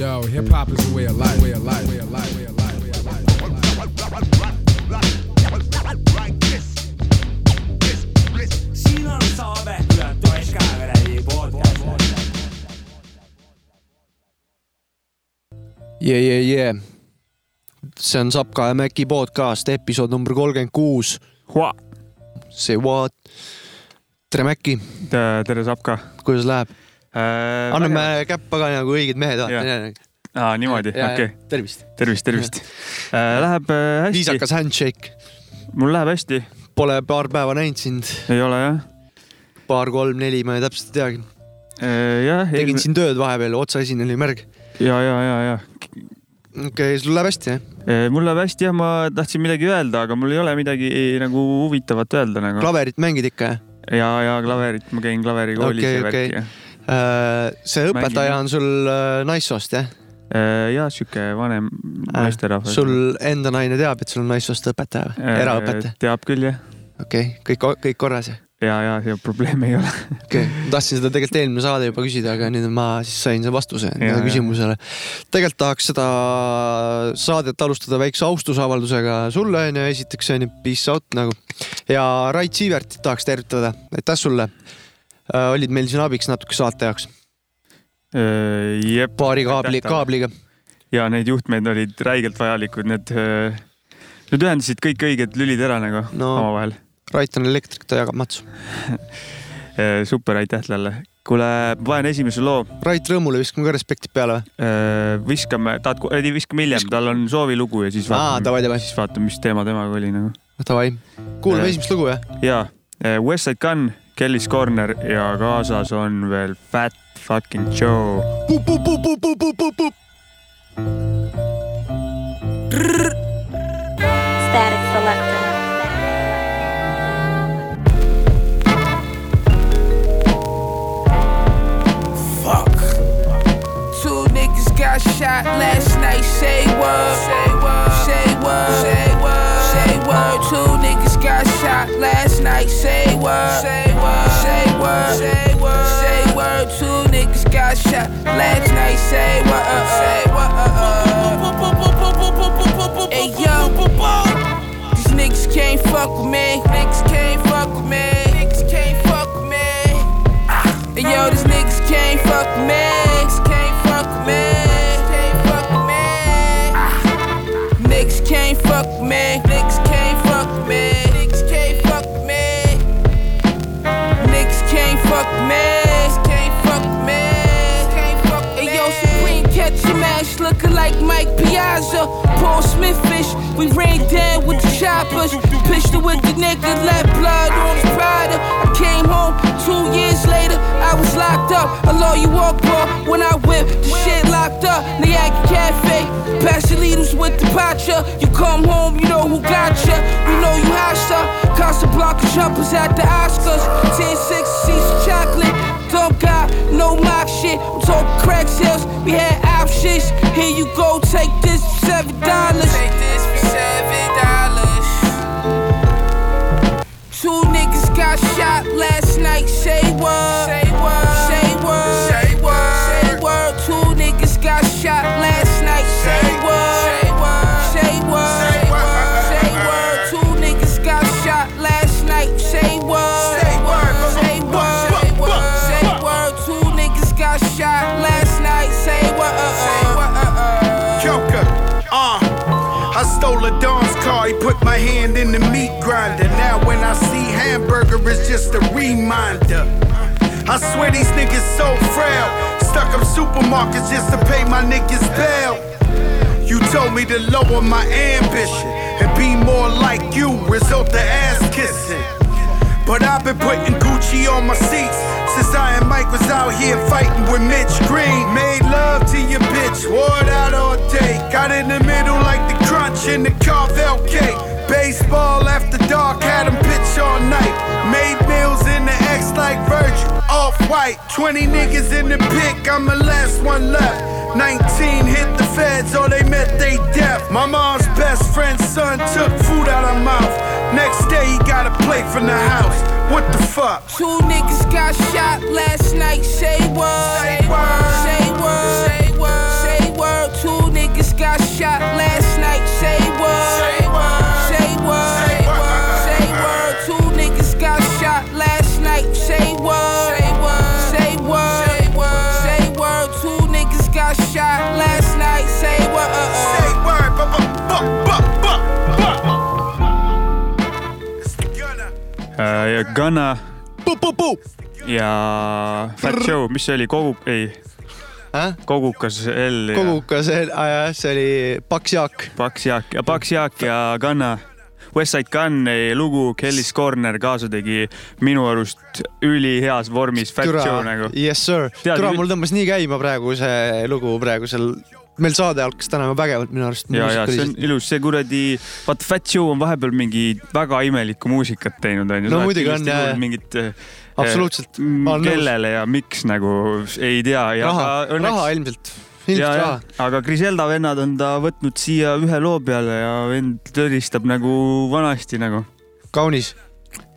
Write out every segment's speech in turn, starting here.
Yo, hip hop is a way of life, way of life, way of life, way of life, way of life. siin on saade Ületu Käeverevi podcast. jee, jee, jee. see on Sapka ja Mäki podcast, episood number kolmkümmend kuus. Say what? tere, Mäki, tere, Sapka kuidas läheb? äh,. anname käppa ka nagu õiged mehed, Jah. vaata. aa, niimoodi, okei okay., tervist. tervist, tervist äh,. Läheb äh, hästi, viisakas handshake. mul läheb hästi, Pole paar päeva näinud sind, ei ole jah paar-kolm-neli, ma ei täpselt ei teagi. äh,. jah, tegin siin tööd vahepeal, otsaesine oli märg. ja, ja, ja, ja okei okay,, sul läheb hästi, jah? äh, mul läheb hästi ja ma tahtsin midagi öelda, aga mul ei ole midagi nagu huvitavat öelda nagu. klaverit mängid ikka, jah? ja, ja klaverit, ma käin klaverikoolis Okei, ja värki ja. See õpetaja on sul äh, naissoost, jah? ja sihuke vanem naisterahvas. sul enda naine teab, et sul on naissoost õpetaja või? eraõpetaja? teab küll jah, okei okay., kõik, kõik korras, jah? ja, ja, ja probleeme ei ole. okei okay., ma tahtsin seda tegelikult eelmine saade juba küsida, aga nüüd ma siis sain selle vastuse enda küsimusele. tegelikult tahaks seda saadet alustada väikse austusavaldusega sulle onju, esiteks onju, peace out nagu. ja Rait Siivertit tahaks tervitada, aitäh sulle. Olid meil siin abiks natuke saate jaoks, jep. paari kaabli, kaabliga. ja need juhtmed olid räigelt vajalikud, need, need ühendasid kõik õiged lülid ära nagu No. omavahel. Rait on elektrik, ta jagab matsu. super, aitäh talle. kuule, panen esimese loo. Rait Rõõmule viskame ka respektid peale või? viskame, tahad, ei viskame hiljem, tal on soovilugu ja siis aa, vaatame, siis vaatame, mis teema temaga oli nagu. davai. kuulame Äh. esimest lugu jah? ja Westside Gun, Kelly's Corner ja kaasas on veel Fat Fucking Joe. Static Selector. Shot last night. Say word. Say word. Hey yo. These niggas can't fuck with me. Looking like Mike Piazza. Paul Smith fish. We rained down with the choppers. Pistol with the nigga, left blood on his Prada. I came home two years later. I was locked up. I law you walk ball when I whip the shit locked up. Niagara Cafe. Pastelitos with the pacha. You come home, you know who got ya. We know you hostile. Casablanca jumpers at the Oscars. 10 6 seats of chocolate. Dumb guy, no mock shit. I'm crack sales. We had options. Here you go, take this for seven dollars. Take this for seven dollars. Two niggas got shot last night. Say word. Say hamburger, it's just a reminder. I swear these niggas so frail. Stuck up supermarkets just to pay my niggas bail. You told me to lower my ambition and be more like you, result of ass kissing. But I've been putting Gucci on my seats since I and Mike was out here fighting with Mitch Green. Made love to your bitch, wore it out all day. Got in the middle like the crunch in the Carvel cake. Baseball after dark, had him pitch all night. Made meals in the X like Virgil, off white. 20 niggas in the pick, I'm the last one left. 19 hit the feds, or they met they death. My mom's best friend's son took food out of mouth. Next day, he got a plate from the house. What the fuck? Two niggas got shot last night. Say word. Say word. Gunna Pu-pu-pu. ja Fat Joe, mis see oli, kogu, ei, Äh? kogukas L ja kogukas, see oli Paks Jaak. Paks Jaak ja Paks Jaak ja Gunna. Westside Gunni lugu Kelly's Corner kaasa tegi minu arust üliheas vormis Joe nagu. yes sir. Türa, mul tõmbas nii käima praegu see lugu praegusel, meil saade hakkas täna vägevalt minu arust. ja, ja see on ilus, see kuradi, vaata Fat Joe on vahepeal mingi väga imelikku muusikat teinud onju. No muidugi on, jaa. mingit. Absoluutselt. Ma olen nõus. kellele ja miks nagu ei tea raha raha ilmselt, ja, ja aga Griselda vennad on ta võtnud siia ühe loo peale ja vend tõristab nagu vanasti nagu. kaunis.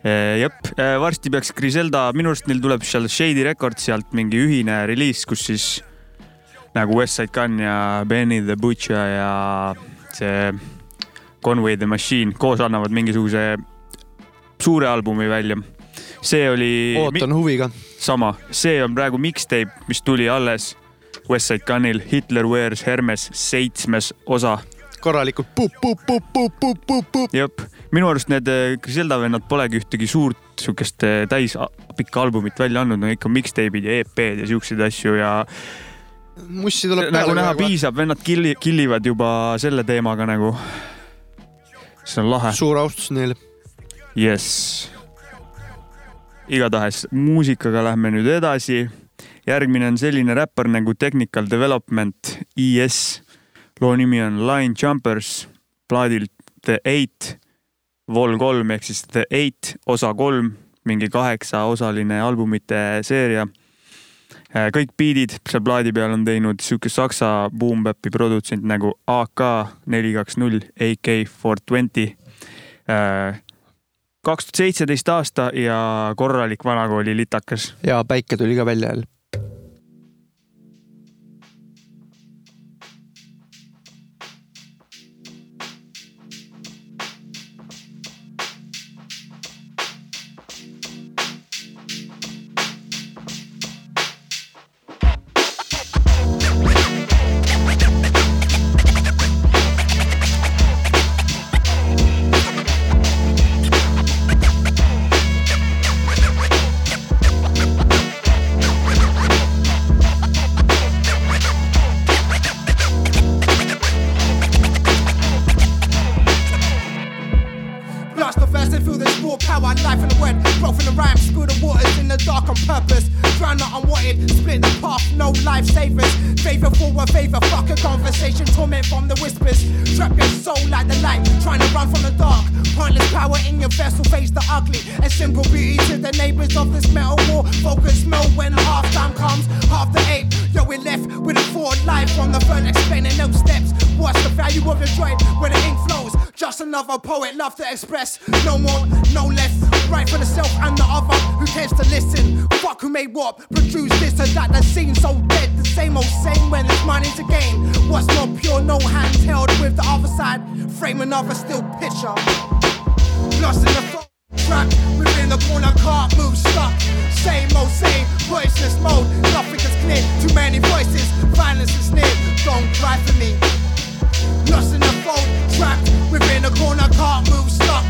jep, varsti peaks Griselda, minu arust neil tuleb seal Shady Records sealt mingi ühine reliis, kus siis nagu Westside Gun ja Benny the Butcher ja see Conway the Machine koos annavad mingisuguse suure albumi välja. see oli ootan huviga. sama, see on praegu mixtape, mis tuli alles Westside Gunil, Hitler Wears Hermes seitsmes osa. korralikult. jep, minu arust need eh, Griselda vennad polegi ühtegi suurt sihukest eh, täis pikka albumit välja andnud, no ikka mixtape'id ja EP-d ja siukseid asju ja mussi tuleb nagu peale näha, kogu aeg. piisab, vennad killi, killivad juba selle teemaga nagu. see on lahe, suur austus neile. jess. igatahes muusikaga lähme nüüd edasi. järgmine on selline räppar nagu Technical Development ES. loo nimi on Line Jumpers, plaadilt The Eight, Vol kolm ehk siis The Eight osa kolm, mingi kaheksaosaline albumite seeria. Kõik biidid seal plaadi peal on teinud sihuke saksa boom-bap'i produtsent nagu AK neli kaks null, AK four twenty kaks tuhat seitseteist aasta ja korralik vanakooli litakas. ja päike tuli ka välja jälle. To listen? Fuck who made what? Produce this or that. The scene so dead. The same old same when there's money a game. What's not pure? No hands held with the other side. Frame another still picture. Lost in the fo- trap. Within the corner, can't move, stuck. Same old same, voiceless mode. Nothing is clear. Too many voices. Violence is near. Don't cry for me. Lost in the fold, trapped within a corner, can't move, stuck.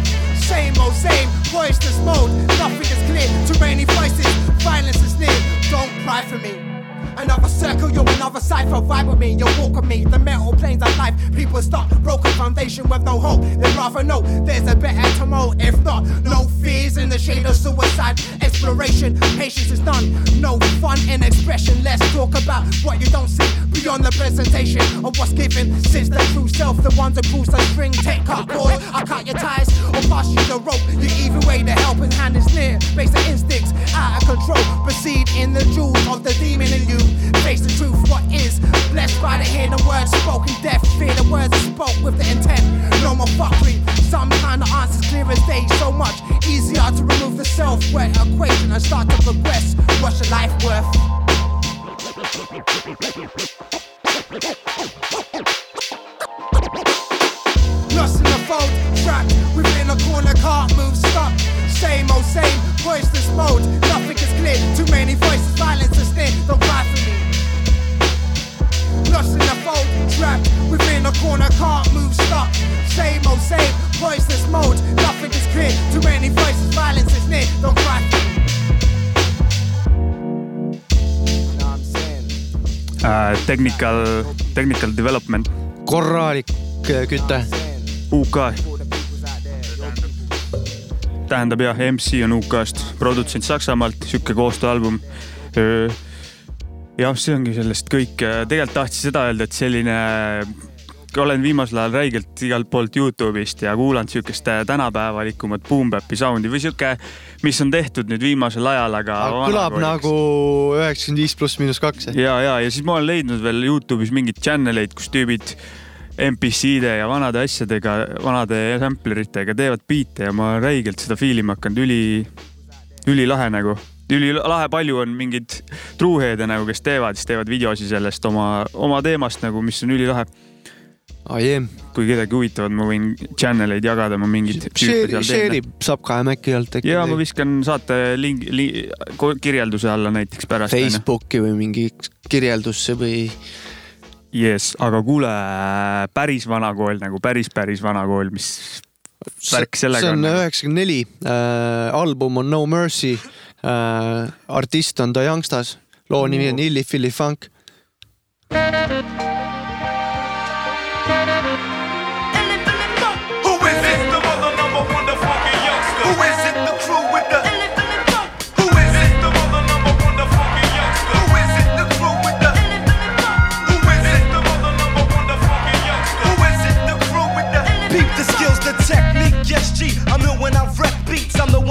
Same old same, voiceless mode. Nothing is clear. Too many voices. Violence is near. Don't cry for me. Another circle, you're another cipher. Vibe with me, you walk with me. The metal planes of life. People stuck, broken foundation with no hope. They'd rather know there's a better tomorrow. If not, no fears in the shade of suicide. Exploration, patience is done. No fun in expression. Let's talk about what you don't see beyond the presentation of what's given. Since the true self, the ones that cruise the string, take up board. I cut your ties or pass you the rope. You either way, the helping hand is near. The instincts out of control. Proceed in the jewels of the demon in you. Face the truth, what is blessed by the hearing the words spoken. Deaf, fear the words spoke with the intent. No more fuckery. Sometimes the answer's clear as day. So much easier to remove the self-worth equation and start to progress. What's your life worth? Lost in the fold, trapped within a corner, can't move, stuck. Same old oh, same, voiceless mode. Nothing is clear. Too many voices, violence is there. Don't cry for me. Lost in fold, trapped within a corner, can't move. Same old oh, same, voiceless mode. Nothing is clear. Too many voices, violence is near. Don't cry for me. Uh, technical, technical development. korralik äh, küte. UK tähendab jah, MC on UK-st, produtsent Saksamaalt, sihuke koostööalbum. jah, see ongi sellest kõik, tegelikult tahtsin seda öelda, et selline, olen viimasel ajal räigelt igalt poolt Youtube'ist ja kuulanud sihukest tänapäevalikumat boom-bap'i sound'i või sihuke, mis on tehtud nüüd viimasel ajal, aga. kõlab nagu üheksakümmend viis pluss miinus kaks. ja, ja, ja siis ma olen leidnud veel Youtube'is mingeid channel eid, kus tüübid MPC-de ja vanade asjadega, vanade sampleritega teevad biite ja ma räigelt seda fiilima hakanud, üli, ülilahe nagu. ülilahe, palju on mingeid truuheede nagu, kes teevad, siis teevad videosi sellest oma, oma teemast nagu, mis on ülilahe. Aiem, kui kedagi huvitavad, ma võin channel eid jagada, ma mingeid. share, share ib saab ka Maci alt äkki. ja ma viskan saate lingi li,, kirjelduse alla näiteks pärast. Facebooki või mingi kirjeldusse või jess, aga kuule, päris vana kool nagu päris, päris vana kool, mis värk see sellega on on? üheksakümmend neli, album on No Mercy, artist on The Youngstas, loo nimi on Illi Filli Funk.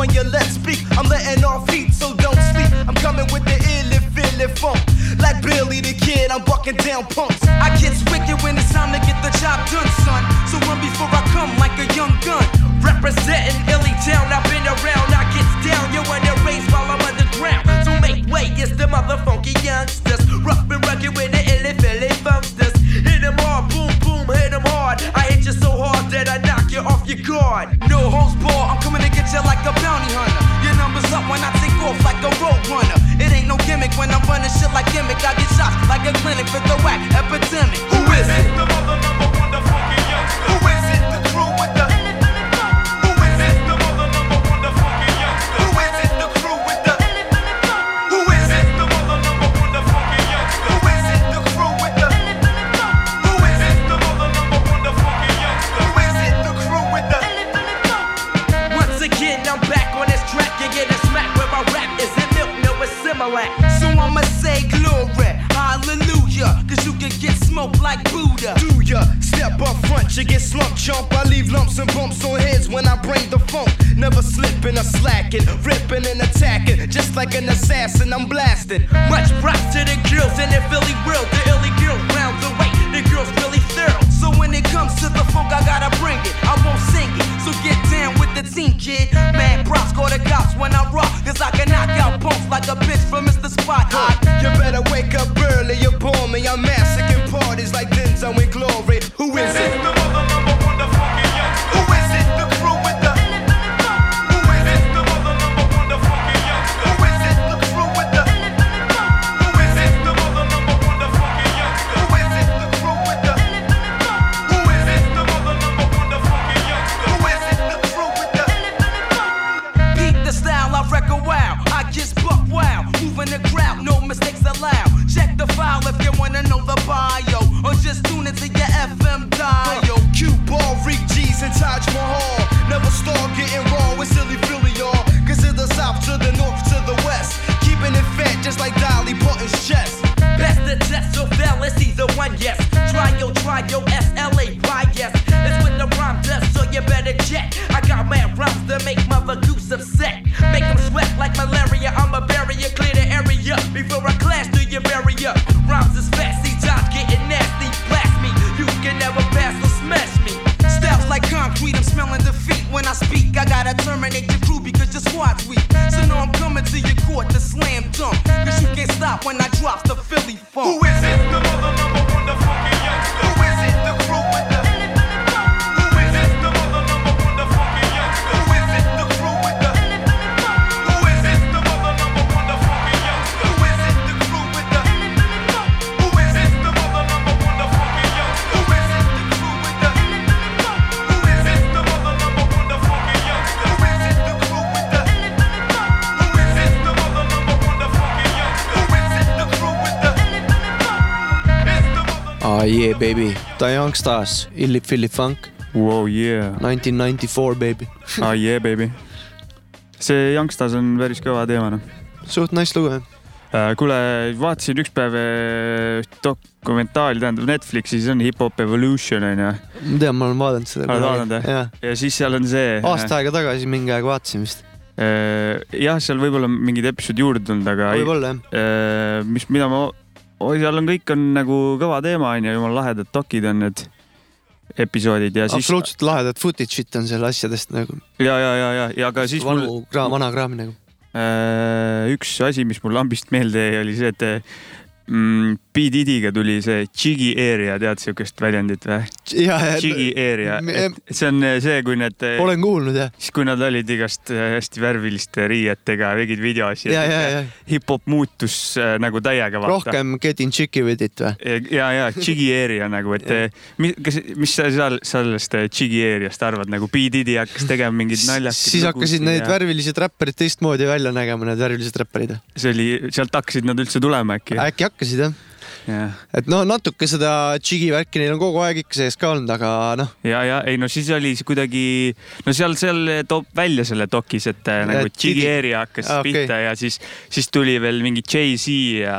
I'm you speak. I'm letting off heat, so don't sleep. I'm coming with the illy filly funk. Like Billy the Kid, I'm bucking down punks. I get wicked when it's time to get the job done, son. So run before I come like a young gun. Representing Illy Town, I've been around, I get down. You in the race while I'm underground. So make way, it's the motherfunky youngsters. Rough and rugged with the illy filly funksters. Hit 'em hard, boom, boom, hit 'em hard. I hit you so hard that I knock you off your guard. No holds ball, I'm coming to get you like a bounty hunter. Your numbers up when I take off like a road runner. It ain't no gimmick when I'm running shit like gimmick. I get shots like a clinic for the whack epidemic. Who is it? The mother number one, the youngster. Who is it? Ripping and attacking. Just like an assassin, I'm blasting. Much props to the Ah yeah baby, The Youngstars, Illi Philly Funk, Wow yeah, nineteen ninety four baby. ah yeah baby. see Youngstas on päris kõva teema noh. suht nice lugu jah. kuule, vaatasin üks päev äh, dokumentaali, tähendab Netflixis on Hip Hop Evolution onju ma tean, ma olen vaadanud seda. Oled vaadanud, jah? jah, ja siis seal on see. aasta aega tagasi mingi aeg vaatasin vist. jah, seal võib-olla mingid episood juurde tulnud, aga võib-olla jah. Äh, mis, mida ma, seal on kõik on nagu kõva teema onju, jumala lahedad dokid on need episoodid ja siis. absoluutselt lahedat footage'it on seal asjadest nagu. ja, ja, ja, ja, ja ka siis mul vanu kraam, vana kraami nagu. äh, üks asi, mis mul lambist meelde jäi, oli see, et mm, B Didiga tuli see Jiggy Area, tead siukest väljendit või? ja, ja Area, et see on see, kui need, olen kuulnud jah. siis kui nad olid igast äh, hästi värviliste riietega, tegid videosid ja, ja, ja hip-hop muutus nagu täiega rohkem getting chicky with it või? ja, ja Jiggy Area nagu, et eh, mis, kas, mis sa seal sellest eh, Jiggy Areast arvad, nagu B Diddy hakkas tegema mingeid naljakas. siis hakkasid need värvilised räpparid teistmoodi välja nägema, need värvilised räpparid. see oli, sealt hakkasid nad üldse tulema äkki. äkki hakkasid jah? jah, et no natuke seda Jigi värki neil on kogu aeg ikka sees ka olnud, aga noh, ja, ja ei no siis oli see kuidagi, no seal, seal toob välja selle dokis, et eh, nagu Diddy- Area hakkas Ah, okei. pihta ja siis, siis tuli veel mingi Jay-Z ja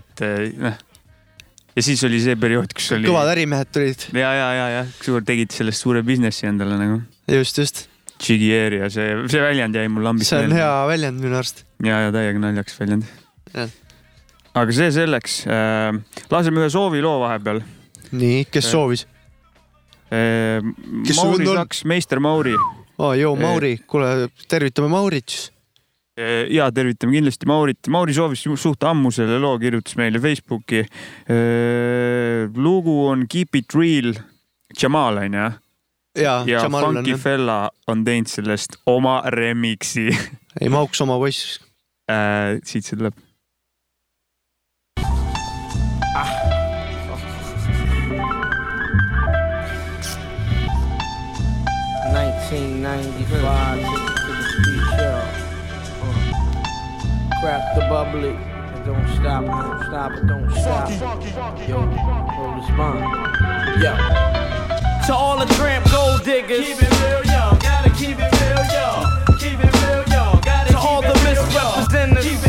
et eh, noh. ja siis oli see periood, kus oli. kõvad ärimehed tulid, ja, ja, ja, ja suur, tegid sellest suure businessi endale nagu. just, just. Jiggy Area, see, see väljend jäi mul lambist see on hea väljend minu arust. ja, ja täiega naljakas väljend Jah.. Aga see selleks äh,. laseme ühe sooviloo vahepeal nii, kes Eh, soovis? äh,. Mauri on? Saks, meister Mauri aa, joo. Mauri, kuule, tervitame Maurit siis. äh,. ja tervitame kindlasti Maurit. Mauri soovis suht ammu selle loo, kirjutas meile Facebooki äh,. lugu on Keep it real, Jamal on ju, ja, ja Jamal on Funky, Fella on teinud sellest oma remix'i ei mahuks oma poiss. äh,. siit see tuleb. Nineteen ninety-five, take it to y'all. Uh, crack the bubbly, and don't stop, don't stop, don't stop. Yo, hold this. Yo. To all the tramp gold diggers. Keep it real, yo. Gotta keep it real, yo. Keep it real, yo. Gotta To keep all it the real, yo. misrepresentatives.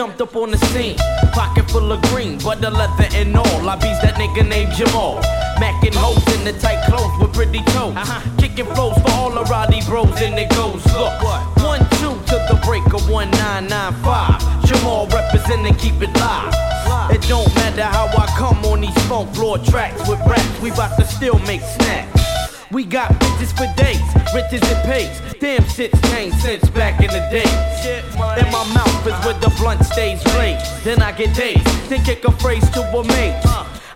Jumped up on the scene. Pocket full of green, but the leather and all. I beats that nigga named Jamal. Macking hoes in the tight clothes with pretty toes. Uh-huh. Kicking flows for all the Roddy bros, and it goes look. One, two to the break of 1995. Jamal representing, keep it live. It don't matter how I come on these funk floor tracks with raps. We bout to still make snacks. We got bitches for days, riches and pays. Damn shit's changed since back in the day. And my mouth is where the blunt stays raised. Then I get dazed, then kick a phrase to a mate.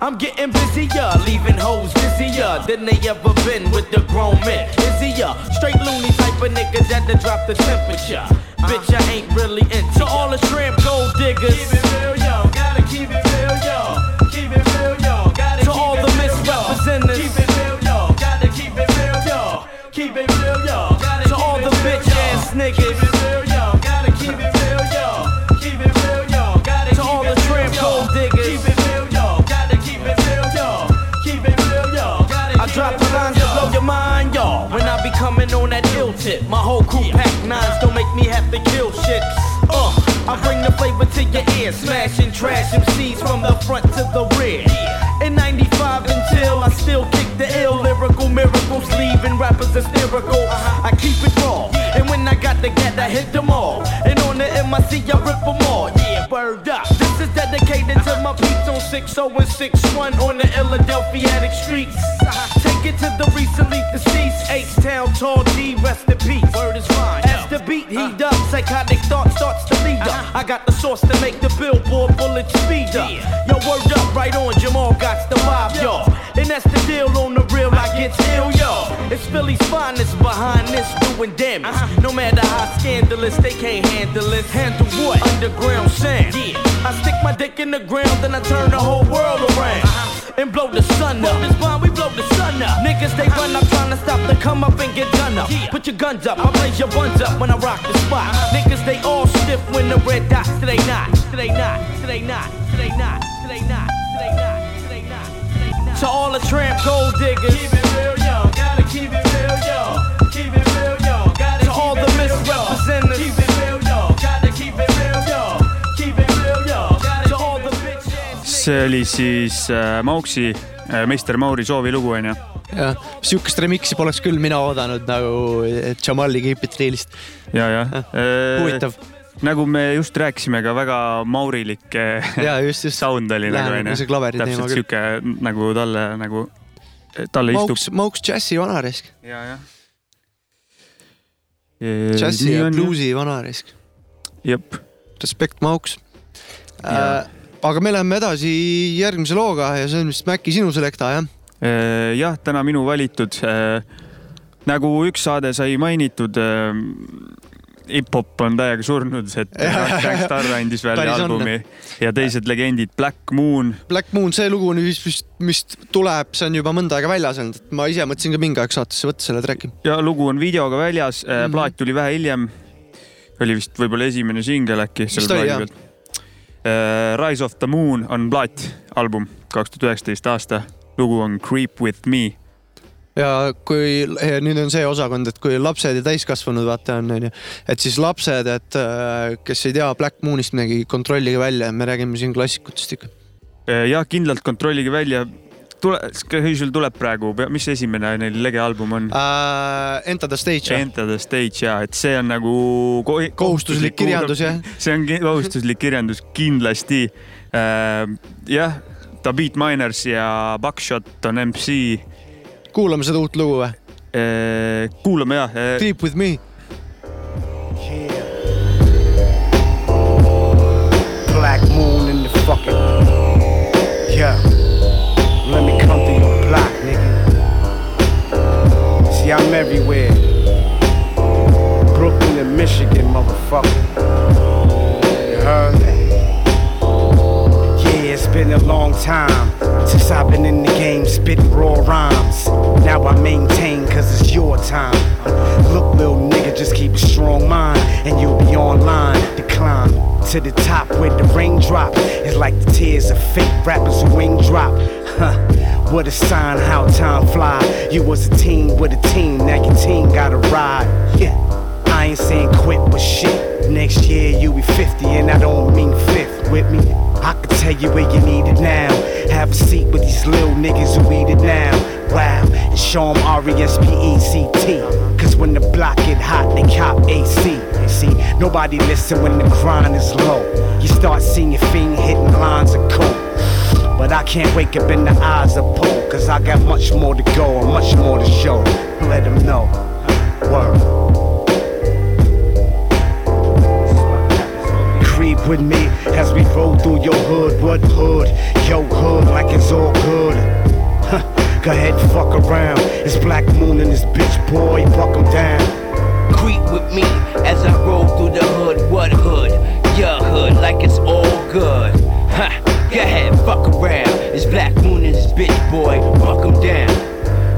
I'm getting busier, leaving hoes busier than they ever been with the grown men. Busier, straight loony type of niggas had to drop the temperature. Bitch, I ain't really into all the shrimp gold diggers. My whole crew pack nines don't make me have to kill shit. Uh, I bring the flavor to your ear, smashing trash MCs from the front to the rear. In 95 until I still kick the ill lyrical miracles, leaving rappers hysterical. I keep it raw, and when I got the gat, I hit them all. And on the MIC, I rip them all. Yeah, bird up. Dedicated to my peeps on 60 and 61 on the Philadelphia streets. Take it to the recently deceased H-Town Tall G, rest in peace. Word is fine. As the beat heat uh. up, psychotic thought starts to lead up. I got the sauce to make the billboard bullet speed up. Yo, word up, right on, Jamal got the vibe, y'all. And that's the deal on the real, I get ill, yo. It's Philly's finest behind this doing damage. Uh-huh. No matter how scandalous, they can't handle it. Handle what? Underground sound. Yeah. I stick my dick in the ground, then I turn the whole world around. Uh-huh and blow the sun up. This bomb, we blow the sun up. Niggas, they run up trying to stop the come up and get done up. Put your guns up, I raise your buns up when I rock the spot. Uh-huh. Niggas, they all stiff when the red dots. Today not, today not, today not, today not, today not, today not, today not, today not. To all the tramp gold diggers. Keep it real, y'all. Gotta keep it real, y'all. Keep it real, y'all. Gotta to all the misrepresentatives. See oli siis äh, Mauksi äh, meister Mauri soovilugu onju. jah, sihukest remix'i poleks küll mina oodanud nagu Jamali Keep It Realist. ja, jah. huvitav. nagu me just rääkisime ka väga maurilik äh, ja just, just. sound oli nagu onju see. klaveri teema täpselt sihuke nagu talle nagu, talle istub. Mauks, Mauks džässi vanarisk, ja, jah. džässi ja. bluusi vanarisk. jep, Respekt, Mauks äh,. Aga me läheme edasi järgmise looga ja see on vist Maci sinu selekta jah? jah, täna minu valitud. nagu üks saade sai mainitud, hip-hop on täiega surnud, et Gangstar andis välja albumi ja teised legendid, Black Moon, Black Moon, see lugu nüüd vist, vist tuleb, see on juba mõnda aega väljas olnud, et ma ise mõtlesin ka mingi aeg saatesse võtta selle track'i. ja lugu on videoga väljas mm. -hmm. plaat tuli vähe hiljem. oli vist võib-olla esimene singel äkki Vist oli, jah. pealt. Rise of the Moon on plaat, album, kaks tuhat üheksateist aasta. lugu on Creep with me. ja kui nüüd on see osakond, et kui lapsed ja täiskasvanud vaata on, onju, et siis lapsed, et äh, kes ei tea Black Moonist midagi, kontrollige välja, me räägime siin klassikutest ikka. jah, kindlalt kontrollige välja. tule, sul tuleb praegu, mis esimene neil lege album on? Uh, Enter the stage? Enter the stage ja, et see on nagu ko kohustuslik kirjandus jah? see on kohustuslik kirjandus kindlasti äh,. jah, The Beat Miners ja Buckshot on MC kuulame seda uut lugu või? äh,. kuulame jah äh,. Creep with me. Black moon in the fucking. Yeah. See, I'm everywhere. Brooklyn and Michigan, motherfucker. You heard? Yeah, it's been a long time since I've been in the game spitting raw rhymes. Now I maintain cause it's your time. Look, little nigga, just keep a strong mind and you'll be online to climb to the top where the raindrop is like the tears of fake rappers who wing drop. Huh. What a sign how time fly. You was a team with a team, now your team gotta ride. Yeah. I ain't saying quit, but shit. Next year you be 50, and I don't mean fifth with me. I can tell you where you need it now. Have a seat with these little niggas who eat it now. Wow, and show 'em R E S P E C T. Cause when the block get hot, they cop AC. See, nobody listen when the grind is low. You start seeing your fiend hitting lines of coke. But I can't wake up in the eyes of Poe, cause I got much more to go and much more to show. Let them know. Word. Creep with me as we roll through your hood. What hood? Yo hood, like it's all good. Huh, Go ahead, fuck around. It's Black Moon and this bitch boy, buck 'em down. Creep with me as I roll through the hood. What hood? Your hood, like it's all good. Ha! Go ahead, fuck around. It's Black Moon and this bitch boy. Buck 'em down.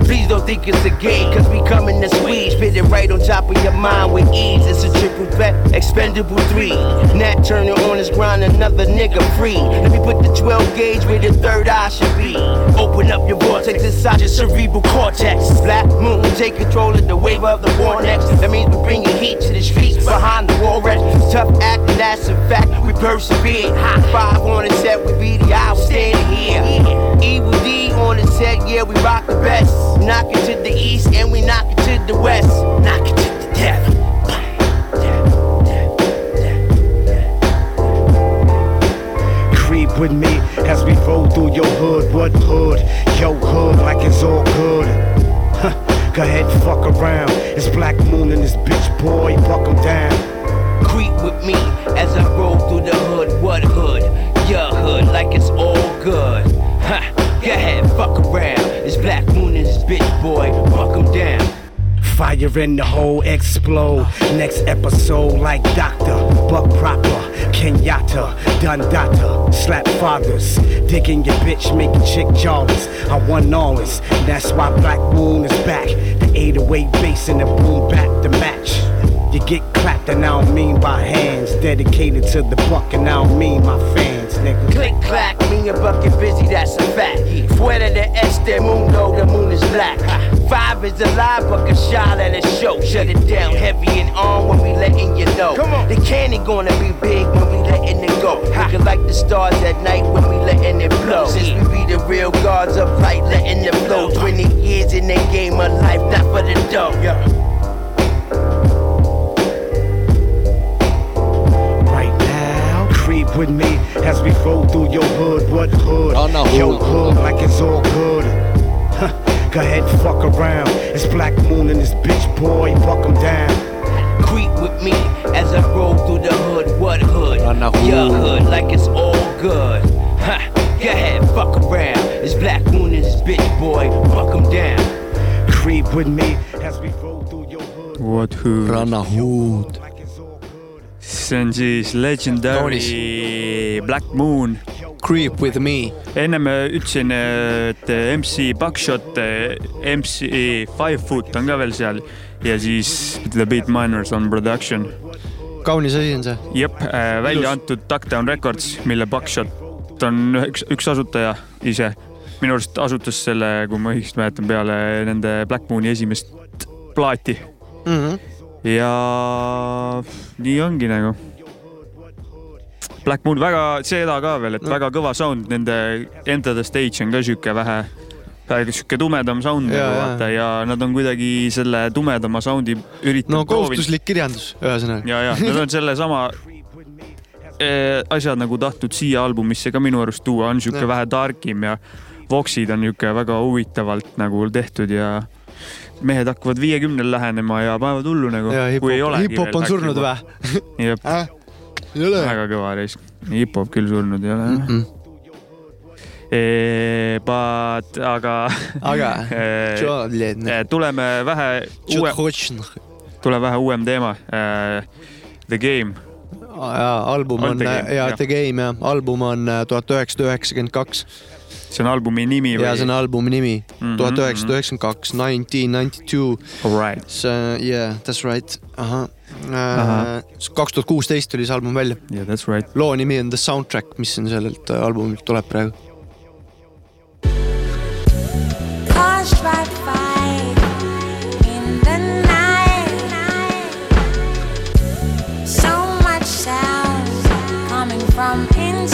Please don't think it's a game, cause we coming to squeeze. Spit it right on top of your mind with ease. It's a triple threat, expendable three. Nat Turner on his grind, another nigga free. Let me put the 12 gauge where the third eye should be. Open up your vortex inside your cerebral cortex. Black moon, take control of the wave of the war next. That means we bringing heat to the streets behind the wall rest. Tough act, that's a fact. We persevere. High five on the set, we be the outstanding here. Evil D on the set, yeah, we rock the best. Knock it to the east and we knock it to the west. Knock it to the death. Creep with me as we roll through your hood. What hood? Yo hood, like it's all good. Huh, Go ahead, fuck around. It's Black Moon and this bitch boy, buck 'em down. Creep with me as I roll through the hood. What hood? Your hood, like it's all good. Ha! Go ahead, fuck around. It's Black Moon and this bitch boy. Buck 'em down. Fire in the hole, explode. Next episode, like Doctor, Buck Proper, Kenyatta, Dundata, Slap Fathers. Digging your bitch, making chick jawless. I won all this, that's why Black Moon is back. The 808 bass and the boom back the match. You get clapped, and I don't mean by hands. Dedicated to the buck, and I don't mean my fans, nigga. Click clack, me and Buck get busy, that's a fact. Fuera de este mundo, the moon is black. Five is alive, Buck a shot at a show. Shut it down heavy and on when we letting you know. Come on. The candy gonna be big when we letting it go. Looking like the stars at night when we letting it blow. Since we be the real gods of light, letting it flow. 20 years in the game of life, not for the dough. right with me as we roll through your hood. What hood? On the Your hood. hood like it's all good. Go ahead, fuck around. It's Black Moon and this bitch boy. Buck 'em down. Creep with me as I roll through the hood. What hood? On the Your hood. hood, like it's all good. Ha, go ahead, fuck around. It's Black Moon and this bitch boy. Buck 'em down. Creep with me as we roll through your hood. What who? rannahuud. Like it's all good. See on siis Legendary Black Moon. Creep with me. ennem äh, ütlesin, et MC Buckshot, MC Five Foot on ka veel seal ja siis The Beat Miners on production. kaunis asi on see. jep, välja antud Duckdown Records, mille Buckshot on üks, üks asutaja ise. minu arust asutas selle, kui ma õigesti mäletan, peale nende Black Mooni esimest plaati Mm -hmm. Ja nii ongi nagu. Black Moon väga, seda ka veel, et No. väga kõva sound, nende Enter the Stage on ka sihuke vähe, sihuke tumedam sound Ja, nagu vaata ja nad on kuidagi selle tumedama sound'i üritanud no kohustuslik kirjandus, ühesõnaga. ja, ja nad on sellesama eh, asjad nagu tahtnud siia albumisse ka minu arust tuua, on sihuke vähe targim ja Voxid on nihuke väga huvitavalt nagu tehtud ja mehed hakkavad viiekümnel lähenema ja panevad hullu nagu. ja hip-hop, hip-hop on surnud või? jah, äh?? ei ole. väga kõva reis. hip-hop küll surnud ei ole Mm mm. -mm. But, aga aga eh, tuleme vähe uue, tuleb vähe uuem teema. The Game, jaa, album On on The Game, ja jah. The Game jah, album on äh, tuhat üheksasada üheksakümmend kaks see on albumi nimi ja see on albumi nimi, Mhm, tuhat üheksasada üheksakümmend kaks, nineteen ninety two. Alright, see, yeah, that's right, ahah. Ahah. kaks tuhat kuusteist tuli see album välja. yeah that's right. loo nimi on The Soundtrack, mis on sellelt äh, albumilt tuleb praegu. Cars drive by in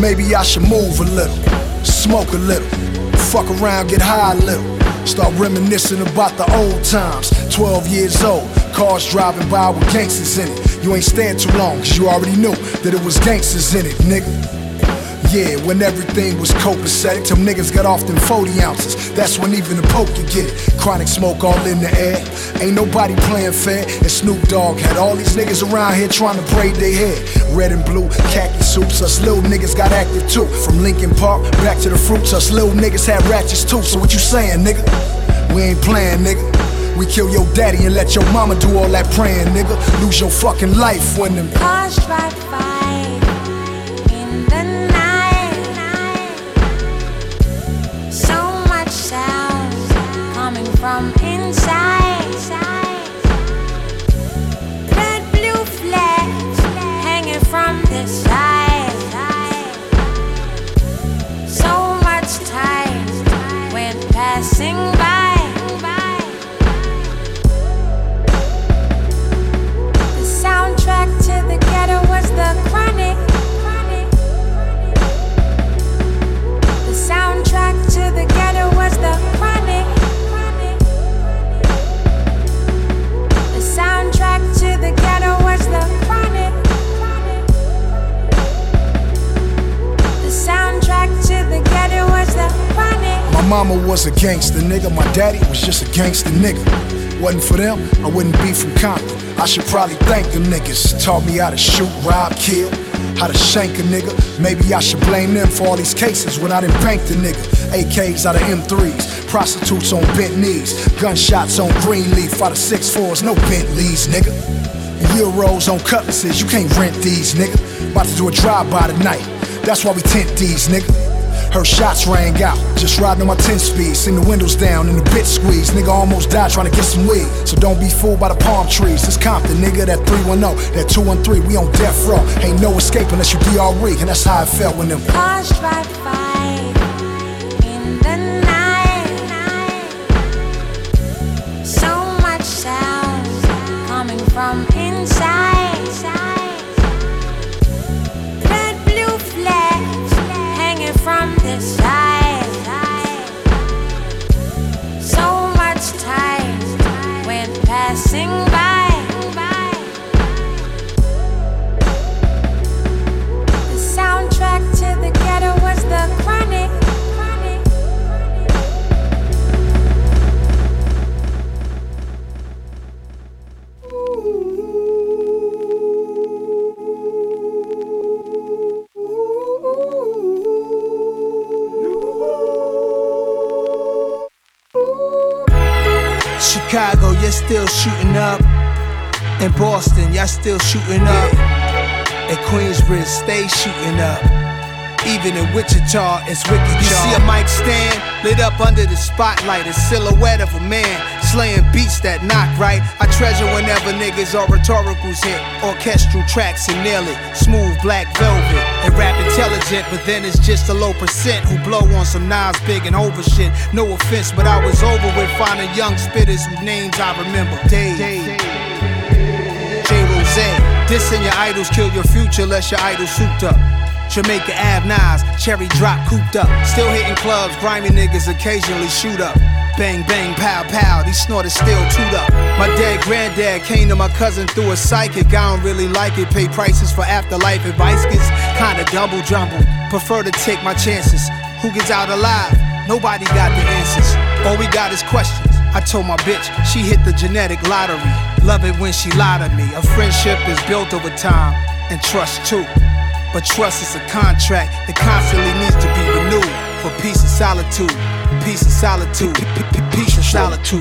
Maybe I should move a little, smoke a little, fuck around, get high a little. Start reminiscing about the old times. 12 years old, cars driving by with gangsters in it. You ain't stand too long, cause you already knew that it was gangsters in it, nigga. Yeah, when everything was copacetic, them niggas got off them 40 ounces. That's when even the Pope could get it. Chronic smoke all in the air. Ain't nobody playing fair. And Snoop Dogg had all these niggas around here trying to braid their hair. Red and blue, khaki suits. Us little niggas got active too. From Lincoln Park back to the fruits, us little niggas had ratchets too. So what you saying, nigga? We ain't playing, nigga. We kill your daddy and let your mama do all that praying, nigga. Lose your fucking life when them Cars drive was a gangster nigga, my daddy was just a gangster nigga. Wasn't for them, I wouldn't be from Compton. I should probably thank them niggas. Taught me how to shoot, rob, kill, how to shank a nigga. Maybe I should blame them for all these cases when I didn't bank the nigga. AKs out of M3s, prostitutes on bent knees, gunshots on Greenleaf out of 6'4s, no Bentleys, nigga. Euros on cutlasses, you can't rent these, nigga. About to do a drive-by tonight, that's why we tent these, nigga. Her shots rang out, just riding on my 10 speed. Sing the windows down and the bit squeeze. Nigga almost died trying to get some weed. So don't be fooled by the palm trees. It's Compton, nigga, that 310, that 213. We on death row. Ain't no escape unless you BRE. And that's how I felt when them. Cars still shooting up. At Queensbridge, stay shooting up. Even in Wichita, it's wicked. You see a mic stand lit up under the spotlight, a silhouette of a man slaying beats that knock right. I treasure whenever niggas or rhetoricals hit orchestral tracks and nail it. Smooth black velvet and rap intelligent, but then it's just a low percent who blow on some Nas big and over shit. No offense, but I was over with finding young spitters whose names I remember. Dave, J. Rose, dissing your idols kill your future unless your idol souped up. Jamaica Ave Nas, cherry drop cooped up. Still hitting clubs, grimy niggas occasionally shoot up. Bang, bang, pow, pow, these snorters still toot up. My dead granddad came to my cousin through a psychic. I don't really like it. Pay prices for afterlife advice gets kinda double jumbled. Prefer to take my chances. Who gets out alive? Nobody got the answers. All we got is questions. I told my bitch she hit the genetic lottery. Love it when she lied to me. A friendship is built over time and trust too. But trust is a contract that constantly needs to be renewed for peace and solitude. Peace and solitude. Peace and solitude.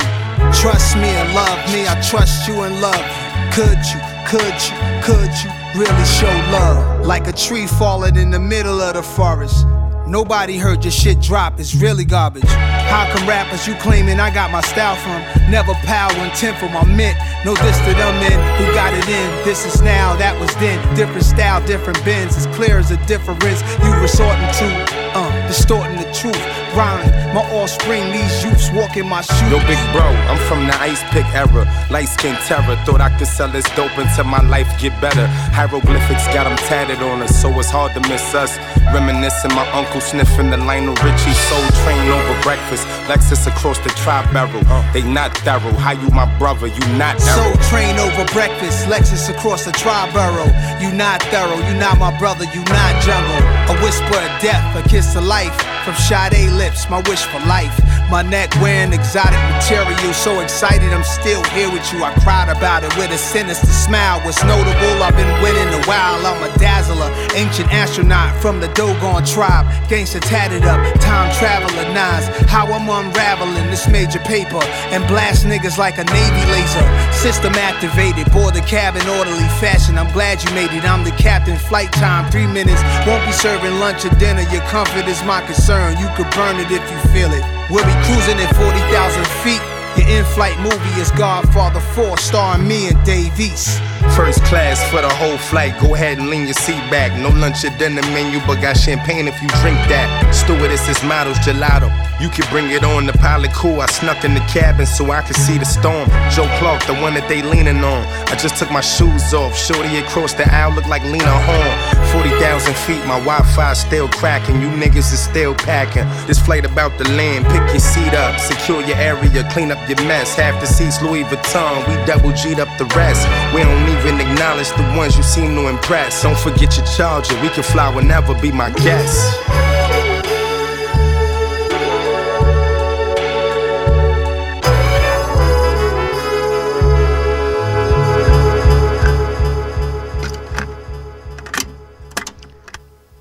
Trust me and love me. I trust you and love you. Could you, could you, could you really show love? Like a tree falling in the middle of the forest. Nobody heard your shit drop, it's really garbage. How come rappers you claiming I got my style from? Never power intent for my mint. No diss to them men who got it in. This is now, that was then. Different style, different bends. As clear as a difference you resorting to. Uh, distorting the truth. Rhyming, my offspring, these youths walking my shoes. Yo, big bro, I'm from the ice pick era. Light skin terror. Thought I could sell this dope until my life get better. Hieroglyphics got them tatted on us, so it's hard to miss us. Reminiscing my uncle sniffing the Lionel Richie soul train over breakfast. Lexus across the tri barrel. They not thorough. How you my brother? You not thorough. Soul train over breakfast, Lexus across the tri-borough. You not thorough, you not my brother, you not jungle. A whisper of death, a kiss of life. From Sade lips, my wish for life. My neck wearing exotic material, so excited I'm still here with you. I cried about it with a sinister smile. What's notable, I've been winning a while. I'm a dazzler, ancient astronaut from the Dogon tribe. Gangsta tatted up, time traveler nines. How I'm unraveling this major paper and blast niggas like a Navy laser. System activated, board the cab in orderly fashion. I'm glad you made it. I'm the captain. Flight time, three minutes. Won't be serving lunch or dinner. Your comfort is my concern. You could burn it if you feel it. We'll be cruising at 40,000 feet. Your in-flight movie is Godfather 4, starring me and Dave East. First class for the whole flight. Go ahead and lean your seat back. No lunch or dinner menu, but got champagne if you drink that. Stewardess is models gelato. You can bring it on. The pilot cool. I snuck in the cabin so I could see the storm. Joe Clark, the one that they leaning on. I just took my shoes off. Shorty across the aisle look like Lena Horne. 40,000 feet, my Wi-Fi still cracking. You niggas is still packing. This flight about to land. Pick your seat up, secure your area, clean up your mess. Half the seats Louis Vuitton. We double G'd up the rest. We don't don't even acknowledge the ones you seem to impress. Don't forget your charger, we can fly whenever, be my guest.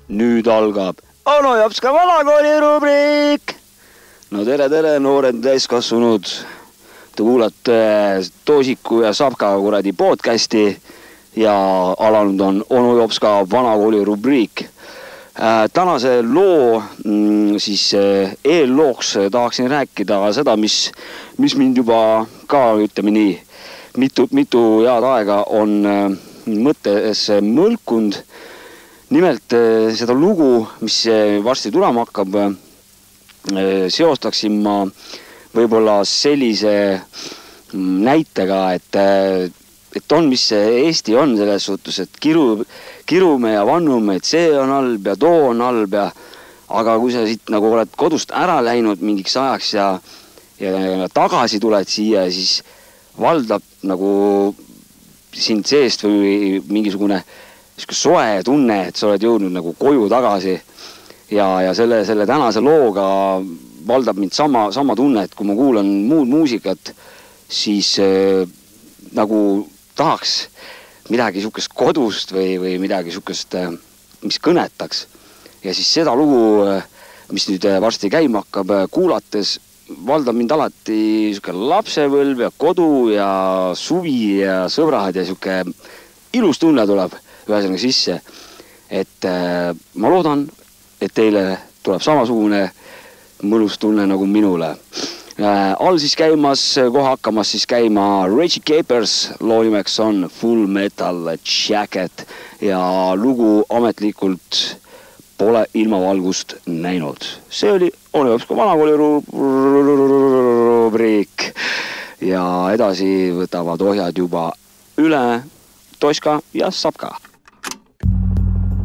nüüd algab Anu Jopska vanakooli rubriik. no tere, tere, noored täiskasvanud Te kuulate Toosiku ja Sapka kuradi podcast'i ja alanud on onu jops ka vanakooli rubriik. Äh, tänase loo mm, siis äh, eellooks tahaksin rääkida seda, mis, mis mind juba ka ütleme nii mitu, mitu head aega on äh, mõttesse mõlkunud. Nimelt seda lugu, mis varsti tulema hakkab, seostaksin ma võib-olla sellise mm, näitega, et, et on, mis see Eesti on selles suhtes, et kiru, kirume ja vannume, et see on halb ja too on halb ja aga kui sa siit nagu oled kodust ära läinud mingiks ajaks ja, ja, ja tagasi tuled siia, siis valdab nagu sind seest või mingisugune äh, sihuke soe tunne, et sa oled jõudnud nagu koju tagasi. ja, ja selle, selle tänase looga valdab mind sama, sama tunne, et kui ma kuulan muud muusikat, siis äh, nagu tahaks midagi sihukest kodust või, või midagi sihukest, äh, mis kõnetaks. ja siis seda lugu, äh, mis nüüd äh, varsti käima hakkab, kuulates valdab mind alati sihuke lapsepõlv ja kodu ja suvi ja sõbrad ja sihuke ilus tunne tuleb ühesõnaga sisse. et ma loodan, et teile tuleb samasugune mõnus tunne nagu minule äh,. all siis käimas, kohe hakkamas siis käima Reggie Capers, loo nimeks on Full Metal Jacket ja lugu ametlikult pole ilmavalgust näinud. see oli Onu Jopska vanakooli rubriik ja edasi võtavad ohjad juba üle Toška ja Sapka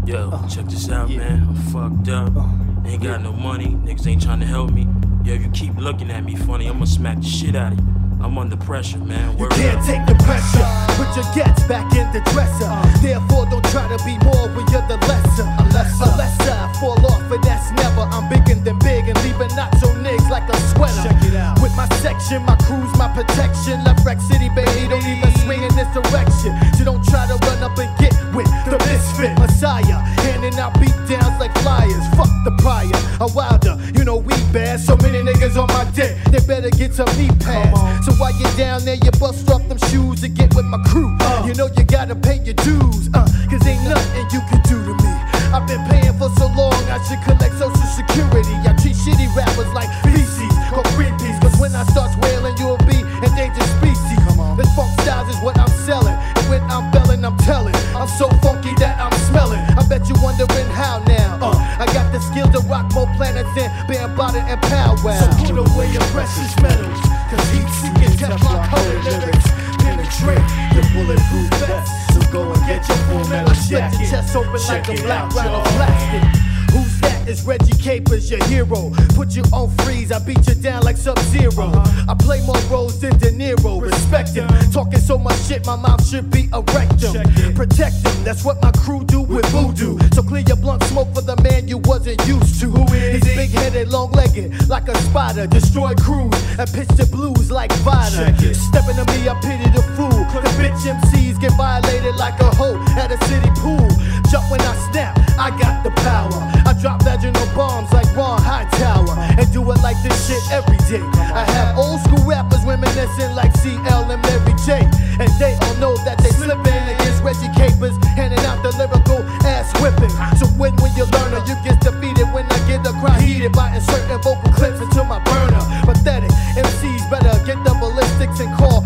Yo, uh, check this out, man. I'm fucked up. Uh, ain't got no money. Niggas ain't trying to help me. Yo, you keep looking at me funny. I'ma smack the shit out of you. I'm under pressure, man. You can't up. take the pressure. Put your gets back in the dresser. Therefore, don't try to be more when you're the lesser. Unless, unless I fall off, and that's never. I'm bigger than big and leaving nacho niggas like a sweater. Check it out. With my section, my crew's my protection. Left Wreck City, baby, don't even swing in this direction. So don't try to run up and get with the misfit Messiah. Handing out beat downs like flyers. Fuck the prior. A wilder, you know we bad. So many niggas on my dick, they better get some knee pads. So while you're down there, you bust off them shoes to get with my crew. Uh, you know you gotta pay your dues, uh, cause ain't nothing you can do to me. I've been paying for so long, I should collect social security. I treat shitty rappers like feces or creepies, cause when I start wailing, you'll be endangered species. Come on. This funk styles is what I'm selling, and when I'm belling, I'm telling. I'm so funky that I'm smelling. I bet you wondering how now. Uh, I got the skill to rock more planets than Bambaataa and Powwow. So put away your precious metals. Cause heat seeking Teflon coated lyrics penetrate the bulletproof vest. So go and get your full metal jacket. your chest open Check like a black round plastic. Who's that? It's Reggie Capers, your hero. Put you on freeze, I beat you down like Sub 0 uh-huh. I play more roles than De Niro. Respect him. Talking so much shit, my mouth should be a rectum. Protect him, that's what my crew do with voodoo. So clear your blunt smoke for the man you wasn't used to. Who is He's big headed, long legged, like a spider. Destroy crews and pitch the blues like Vida. Stepping to me, I pity the fool. The bitch MCs get violated like a hoe at a city pool. Jump when I snap, I got the power. I drop vaginal bombs like Ron Hightower and do it like this shit every day. I have old school rappers reminiscing like CL and Mary J. And they all know that they slipping against Reggie Capers, handing out the lyrical ass whipping. So when when you learn you get defeated when I get the crowd heated by inserting vocal clips into my burner. Pathetic MCs better get the ballistics and call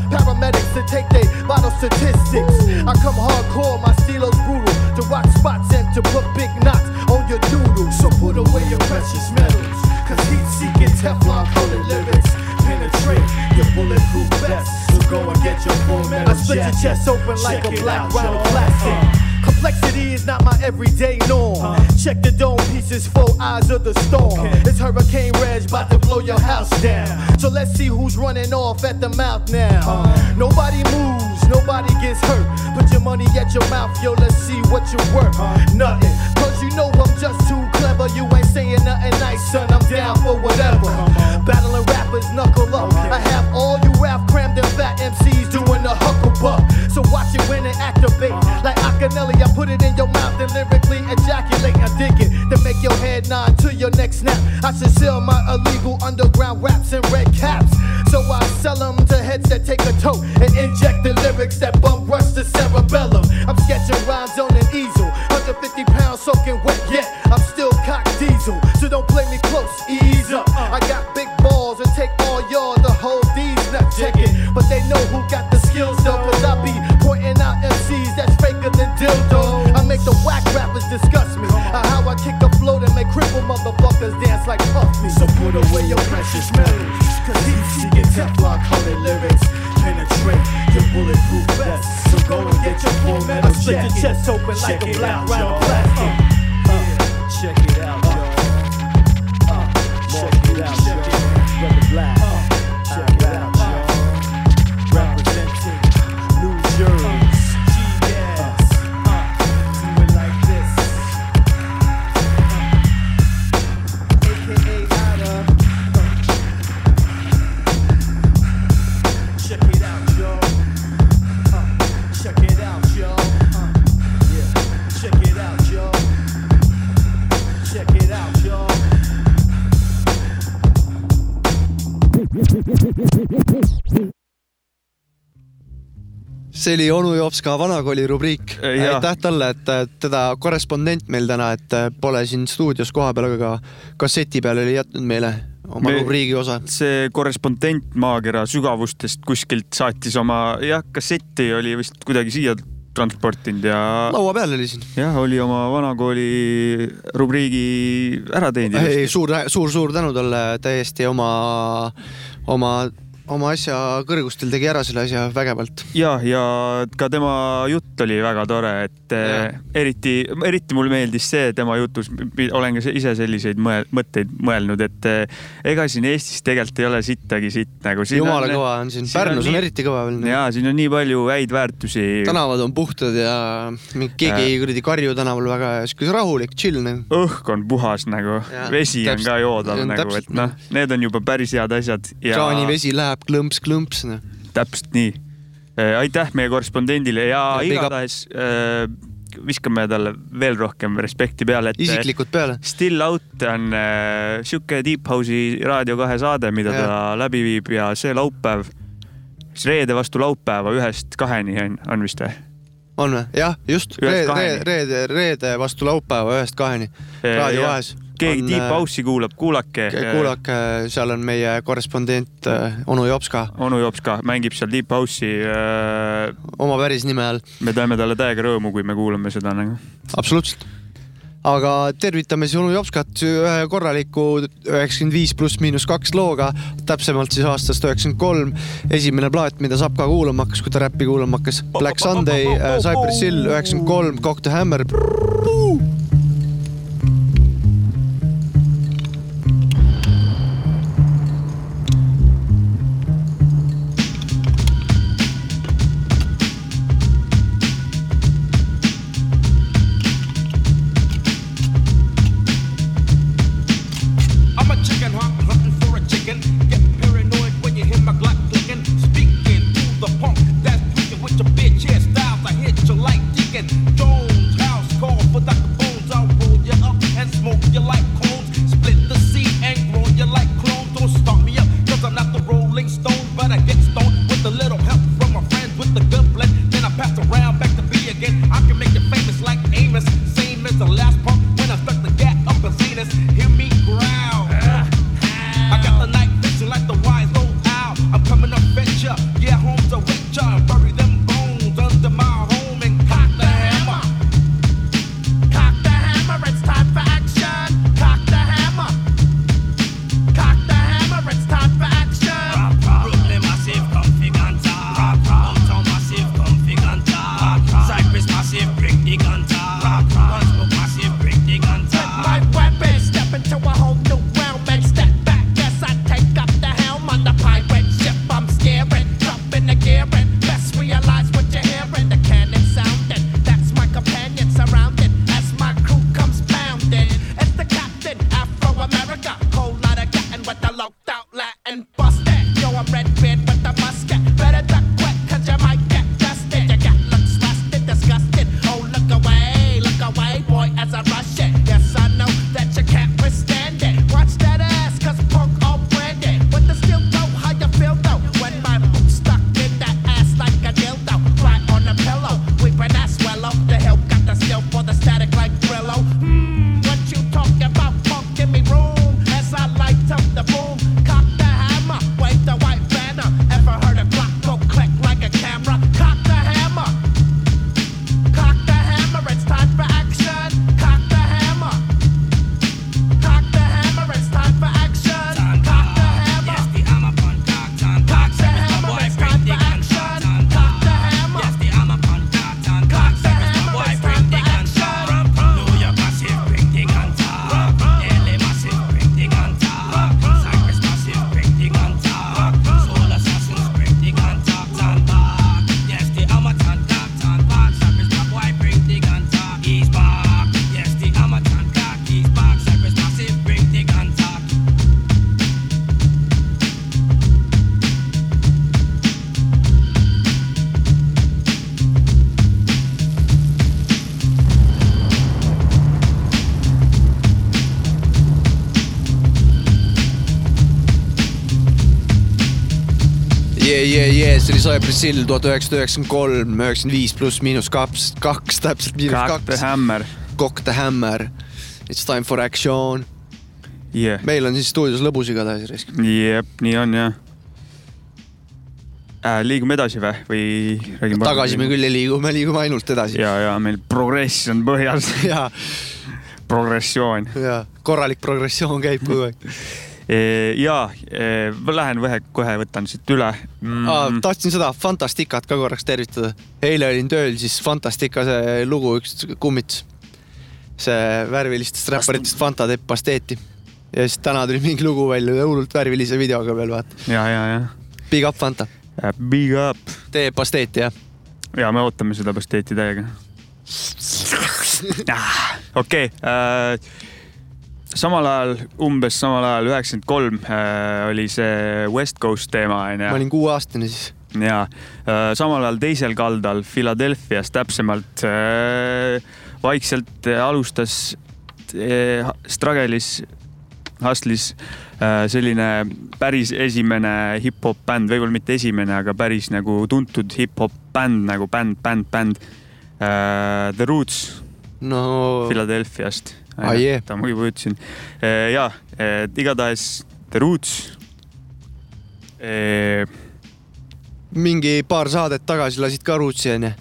take their vital statistics. I come hardcore, my stilo's brutal to rock spots and to put big knots on your doodle. So put away your precious metals. Cause heat seeking Teflon coated lyrics penetrate your bulletproof vest. So go and get your full metal. I split your chest open like Check a black round plastic. Uh. Complexity is not my everyday norm. Check the dome pieces, four eyes of the storm. It's Hurricane Reg about to blow your house down. So let's see who's running off at the mouth now. Nobody moves, nobody gets hurt. Put your money at your mouth, yo, let's see what you're worth. Nothing, cause you know I'm just too clever. You ain't saying nothing nice, son, I'm down for whatever. Battling rappers, knuckle up. I have all you rap crammed and fat MCs doing the huckle buck. So watch it when it activate. Like Akinyele, I put it in your mouth and lyrically ejaculate. I dig it Then make your head nod to your next snap. I should sell my illegal underground raps in red caps. So I sell them to heads that take a tote and inject the lyrics that bum rush the cerebellum. I'm sketching rhymes on an easel, 150 pounds soaking wet, yet I'm still cock diesel. So don't play me close, ease up. I got big balls and take all y'all to hold these nut checking. But they know who got the skills though, disgust me. Uh, how I kick a flow that make cripple motherfuckers dance like Puffy. So put away your precious metals, cause heat seeking Teflon colored lyrics penetrate your bulletproof vest. So go and get your full metal I split your chest open like a black round of plastic. check it out, y'all. Uh, check it out, y'all. Brother Black. See oli onu Jopska vanakooli rubriik. Jah. aitäh talle, et äh, teda korrespondent meil täna, et äh, pole siin stuudios kohapeal, aga kasseti peal oli jätnud meile oma Me- rubriigi osa. see korrespondent maakera sügavustest kuskilt saatis oma, jah, kasseti oli vist kuidagi siia transportinud ja. laua peal oli siin. jah, oli oma vanakooli rubriigi ära teinud ei, suur, suur, suur tänu talle, täiesti oma, oma, oma asja kõrgustel tegi ära selle asja vägevalt. ja, ja ka tema jutt oli väga tore, et eh, eriti, eriti mulle meeldis see tema jutus, olen ka ise selliseid mõel, mõtteid mõelnud, et eh, ega siin Eestis tegelikult ei ole sittagi sitt nagu. jumala kõva on siin, Pärnus on eriti kõva veel. ja siin on nii palju häid väärtusi. tänavad on puhtad ja mingi keegi ei kuradi karju tänaval väga, sihuke rahulik, chill nagu. õhk on puhas nagu vesi on täpselt. ka joodav Ja, nagu, et noh, need on juba päris head asjad ja kraanivesi läheb klõmps-klõmps, noh. täpselt nii. aitäh meie korrespondendile ja, Ja igatahes äh, viskame talle veel rohkem respekti peale, et. Isiklikult peale. Still Out on äh, sihuke Deep House'i Raadio kahe saade, mida Ja. ta läbi viib ja see laupäev, siis reede vastu laupäeva ühest kaheni on, on vist või? on või? jah, just. Reede, reede, reede vastu laupäeva ühest kaheni. raadio kahes. Keegi Deep House'i kuulab, kuulake. kuulake, seal on meie korrespondent äh, onu Jopska onu Jops ka mängib seal Deep House'i äh,. oma päris nime all. me teeme talle täiega rõõmu, kui me kuulame seda nagu. absoluutselt. aga tervitame siis onu Jopskat ühe korraliku üheksakümmend viis pluss miinus kaks looga, täpsemalt siis aastast üheksakümmend kolm. esimene plaat, mida Sapp ka kuulama hakkas, kui ta räppi kuulama hakkas. Black Sunday, Cypress Hill, üheksakümmend kolm, Cock the Hammer. See oli Cypress Hill tuhat üheksasada üheksakümmend kolm, üheksakümmend viis pluss miinus kaks, kaks täpselt miinus Cock the kaks. hammer. Cock the hammer. It's time for action yeah.. meil on siis stuudios lõbus igatahes risk. jep, nii on jah äh,. liigume edasi või, või räägime? tagasi me küll ei liigu, me liigume ainult edasi. ja, ja meil progress on põhjas. ja, progressioon. ja korralik progressioon käib kogu aeg ja ma lähen vähe, kohe võtan siit üle mm. ah,. tahtsin seda Fantasticat ka korraks tervitada. eile olin tööl, siis Fantastica see lugu üks kummits. see värvilistest räpparitest Fanta teeb pasteeti. ja siis täna tuli mingi lugu välja hullult värvilise videoga veel vaata. ja, ja, ja. Big up Fanta. Big up. teeb pasteeti jah? ja me ootame seda pasteeti täiega. okei, samal ajal, umbes samal ajal üheksakümmend kolm äh, oli see West Coast teema onju. ma olin kuueaastane siis. ja äh, samal ajal teisel kaldal Philadelphia's täpsemalt äh, vaikselt alustas Struggle'is, Hustle'is äh, selline päris esimene hip-hop bänd, võib-olla mitte esimene, aga päris nagu tuntud hip-hop bänd nagu bänd, bänd, bänd. The Roots no Philadelphia'st. Ah, jee. ma juba ütlesin. ja, igatahes The Roots. mingi paar saadet tagasi lasid ka Rootsi onju?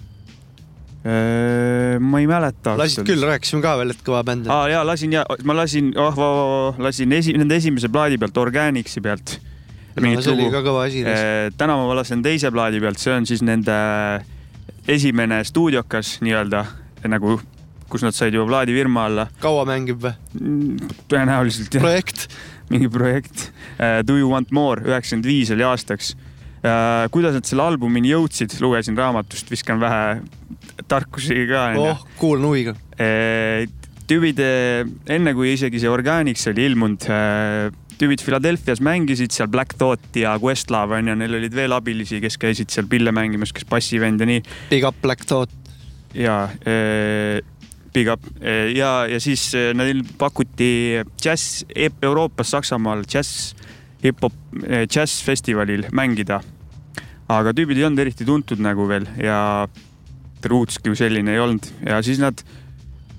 ma ei mäleta. lasid küll, rääkisime ka veel, et kõva bänd on. aa jaa, lasin ja ma lasin, oh, lasin esi, nende esimese plaadi pealt, Organicsi pealt. No, see oli ka kõva asi. täna ma lasen teise plaadi pealt, see on siis nende esimene stuudiokas nii-öelda nagu, kus nad said juba plaadifirma alla. kaua mängib või? tõenäoliselt jah. projekt. mingi projekt. Do you want more, üheksakümmend viis oli aastaks. kuidas nad selle albumini jõudsid, lugesin raamatust, viskan vähe tarkusi ka. oh, kuulan huviga. tüübid enne kui isegi see Organics oli ilmunud, tüübid Philadelphia's mängisid seal Black Thought ja Questlove onju, neil olid veel abilisi, kes käisid seal pille mängimas, kes bassivend ja nii. Big up Black Thought. ja eh, Eh, ja, ja siis eh, neil pakuti džäss Euroopas, Saksamaal džäss, hip-hop, džässfestivalil mängida. aga tüübid ei olnud eriti tuntud nagu veel ja Rootski kui selline ei olnud ja siis nad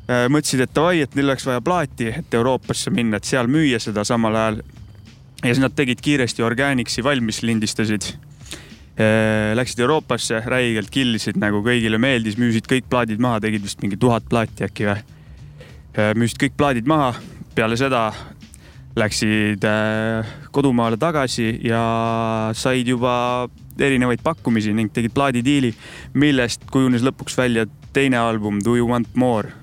äh, mõtlesid, et davai, et neil oleks vaja plaati, et Euroopasse minna, et seal müüa seda samal ajal. ja siis nad tegid kiiresti Organicsi valmis, lindistasid. Läksid Euroopasse, räigelt killisid nagu kõigile meeldis, müüsid kõik plaadid maha, tegid vist mingi tuhat plaati äkki või. müüsid kõik plaadid maha, peale seda läksid äh, kodumaale tagasi ja said juba erinevaid pakkumisi ning tegid plaadidiili, millest kujunes lõpuks välja teine album Do you want more.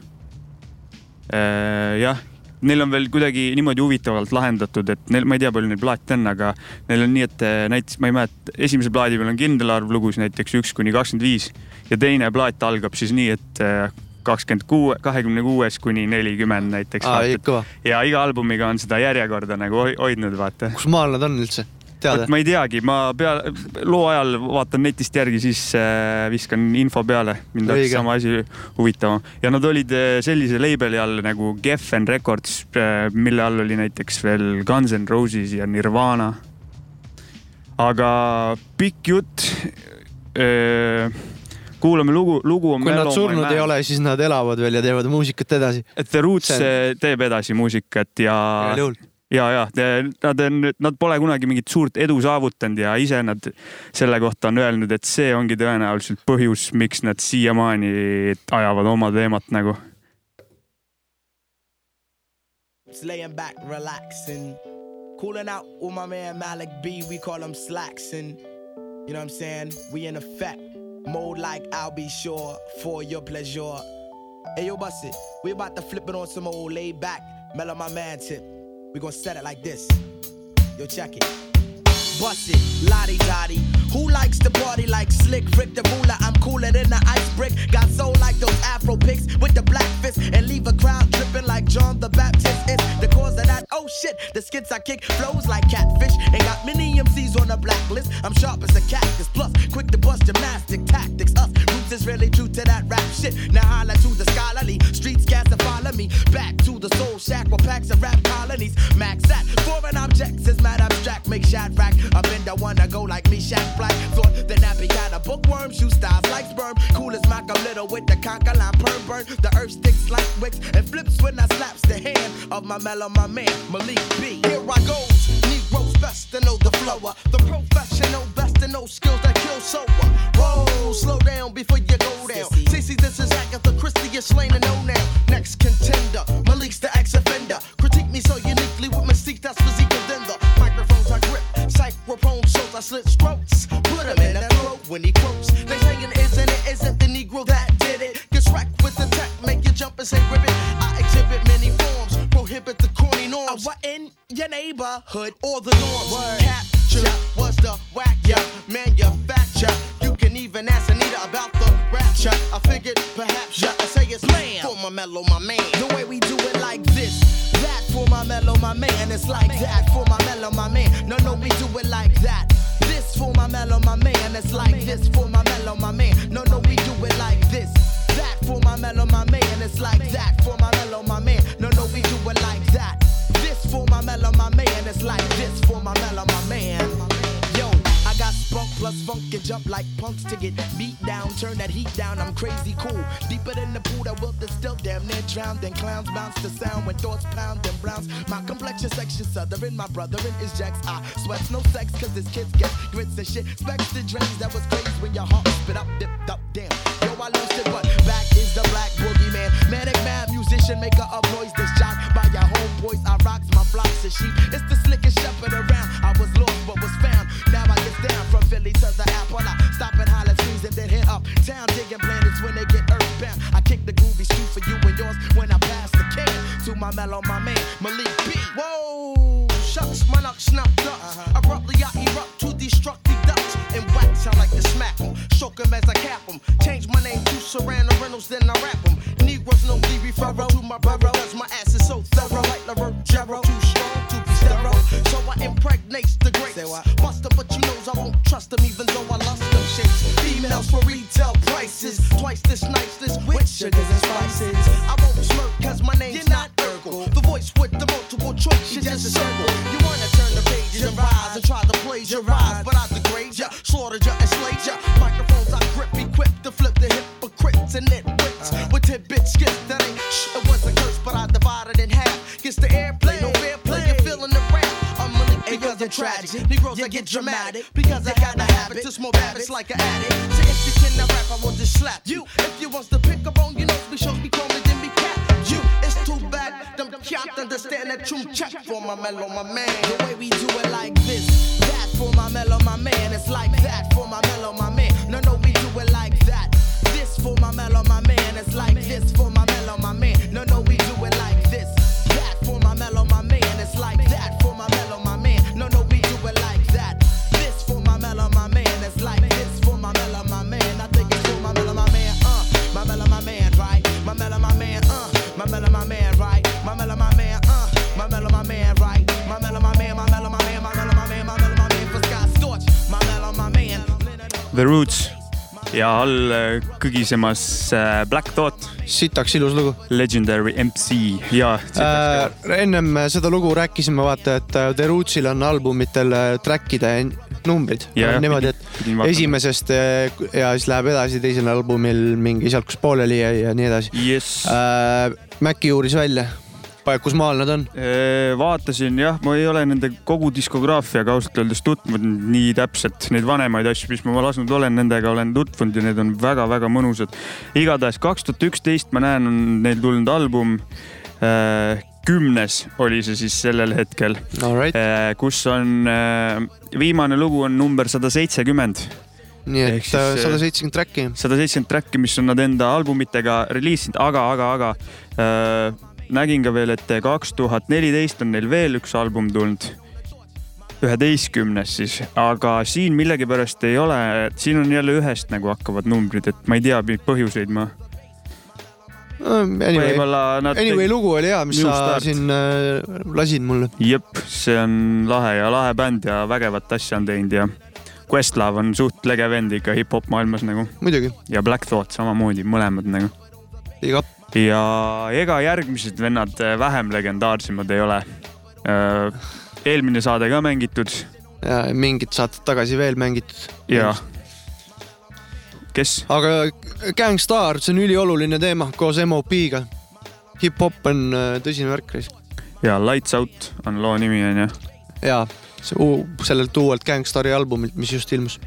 jah, neil on veel kuidagi niimoodi huvitavalt lahendatud, et neil, ma ei tea, palju neil plaate on, aga neil on nii, et eh, näiteks ma ei mäleta, esimese plaadi peal on kindel arv lugusid, näiteks üks kuni kakskümmend viis ja teine plaat algab siis nii, et eh, kakskümmend kuue, kahekümne kuues kuni nelikümmend näiteks. Ja iga albumiga on seda järjekorda nagu hoi- hoidnud, vaata. kus maal nad on üldse? Teada ma ei teagi, ma peale, loo ajal vaatan netist järgi, siis äh, viskan info peale. mind hakkas sama asi huvitama ja nad olid äh, sellise label'i all nagu Geffen Records, mille all oli näiteks veel Guns N Roses ja Nirvana. aga pikk jutt. kuulame lugu, lugu on. kui nad surnud ei ole, siis nad elavad veel ja teevad muusikat edasi. The Roots äh, teeb edasi muusikat ja Igal juhul. ja, ja nad on, nad pole kunagi mingit suurt edu saavutanud ja ise nad selle kohta on öelnud, et see ongi tõenäoliselt põhjus, miks nad siiamaani ajavad oma teemat nagu. Just laying back, relaxing. Cooling out with my man Malik B, we call him Slacksin. You know what I'm saying? We in effect. Mode like I'll be sure for your pleasure. Hey yo, bust it. We about to flip it on some old laid back, mellow my man tip. We gonna set it like this. Yo, check it. Bust it, lottie dottie. Who likes to party like Slick Rick the ruler? I'm cooler than the ice brick. Got soul like those Afro pics with the black fist and leave a crowd dripping like John the Baptist. It's the cause of that. Oh shit, the skits I kick flows like catfish. Ain't got many MCs on the blacklist. I'm sharp as a cactus, plus quick to bust gymnastic tactics. Us roots is really true to that rap shit. Now holla to the scholarly streets, gas and follow me back to the soul shack where packs of rap colonies. Max at foreign objects is mad abstract. make Shadrach. A bender wanna go like me, Shaq Black. Thought the nappy got a bookworm, shoe styles like sperm. Cool as Malcolm Little with the conker line perm burn. The earth sticks like wicks and flips when I slaps the hand of my mellow, my man, Malik B. Here I goes. Negroes best to know the flower. The professional best to know skills that kill so what? Whoa, slow down before you go down. CC, this is Agatha Christie, you're slain and no now. Next contender, Malik's the ex offender. Me so uniquely with mystique that's physique than the microphones I grip. Psychrophone shows I slit strokes. Put him in that throat when he quotes. They saying isn't it, isn't the Negro that did it? Get wrecked with the tech, make you jump and say ribbit. I exhibit many forms, prohibit the corny norms. What in your neighborhood or the norms? Capture was the whack, yeah, manufacture. You can even ask Anita about the rapture. I figured perhaps yeah, I say it's man for my mellow, my man. The way we do it like this, my mellow, my man. It's like that for my mellow, my man. No, no, we do it like that. This for my mellow, my man. It's like this for my mellow, my man. No, no, we do it like this. That for my mellow, my man. It's like that for my mellow, my man. No, no, we do it like that. This for my mellow, my man. It's like this for my mellow, my man. Spunk plus funk and jump like punks to get beat down. Turn that heat down, I'm crazy cool. Deeper than the pool that will distill, damn near drowned. Then clowns bounce to sound when thoughts pound and browns. My complexion section southern, my brother in is Jacks. I sweats no sex, cause this kids get grits and shit. Specs the drains that was crazy when your heart spit up, dipped up, damn. Yo, I lost it, but back is the black boogeyman. Manic mad musician, maker of noise that's shot by your homeboys. I rocks my flocks of sheep. It's the slickest shepherd around. I was lost, but was found. Down from Philly to the apple. I stop and holler trees and then hit up town digging planets when they get earthbound. I kick the groovy street for you and yours when I pass the can to my mellow, my man Malik B. Whoa, shucks, my knock snuffed up. Uh-huh. Abruptly I erupt to destructive ducks and wax. I like to smack 'em, stroke 'em as I cap 'em. Change my name to Serrano Reynolds, then I rap 'em. Negroes no be referral to my brother, cause my ass dramatic because I got the habit to smoke habits like an addict. So if you cannot rap, I will just slap you. If you wants to pick up on your nose, be shows me call me, then be cap. You, it's too bad. Them can't understand that true check for my mellow, oh, my man. Ja all äh, kõgisemas äh, Black Thought. sitaks ilus lugu. Legendary MC ja äh,. ennem seda lugu rääkisime vaata, et äh, The Rootsil on albumitel äh, track'ide numbrid Ja, jah, niimoodi, et esimesest äh, ja siis läheb edasi teisel albumil mingi sealt, kus pooleli jäi ja nii edasi yes.. Äh, Maci uuris välja, kus maal nad on. vaatasin jah, ma ei ole nende kogu diskograafiaga ausalt öeldes tutvunud nii täpselt, neid vanemaid asju, mis ma lasknud olen, nendega olen tutvunud ja need on väga-väga mõnusad. igatahes kaks tuhat üksteist ma näen, on neil tulnud album. kümnes oli see siis sellel hetkel, kus on äh, viimane lugu on number sada seitsekümmend nii et sada seitsekümmend track'i. sada seitsekümmend track'i, mis on nad enda albumitega reliisinud, aga, aga, aga äh, nägin ka veel, et kaks tuhat neliteist on neil veel üks album tulnud. üheteistkümnes siis, aga siin millegipärast ei ole, siin on jälle ühest nagu hakkavad numbrid, et ma ei tea põhjuseid ma. Anyway Võib-olla nad, anyway lugu oli hea, mis sa Start. siin äh, lasid mulle. jep, see on lahe ja lahe bänd ja vägevat asja on teinud ja Questlove on suht lege vend ikka hip-hop maailmas nagu. muidugi. ja Black Thought samamoodi, mõlemad nagu. Big up. Ja ega järgmised vennad äh, vähem legendaarsemad ei ole. eelmine saade ka mängitud, ja mingid saated tagasi veel mängitud. jaa. kes? aga Gangstar, see on ülioluline teema koos MOP-ga. hip-hop on äh, tõsine värk. ja Lights Out on loo nimi onju. ja sellelt uuelt Gangstari albumilt, mis just ilmus.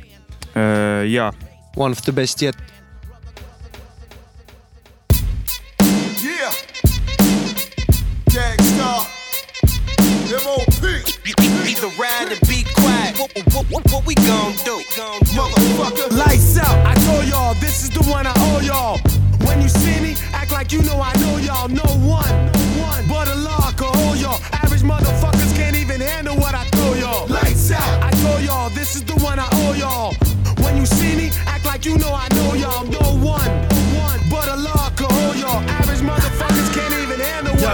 jaa. One of the best yet. Either ride or be quiet. What, what, what, what we gon' do? Motherfucker. Lights out, I told y'all, this is the one I owe y'all. When you see me, act like you know I know y'all. No one, but a law can hold y'all. Average motherfuckers can't even handle what I throw y'all. Lights out, I told y'all, this is the one I owe y'all. When you see me, act like you know I know y'all. No one,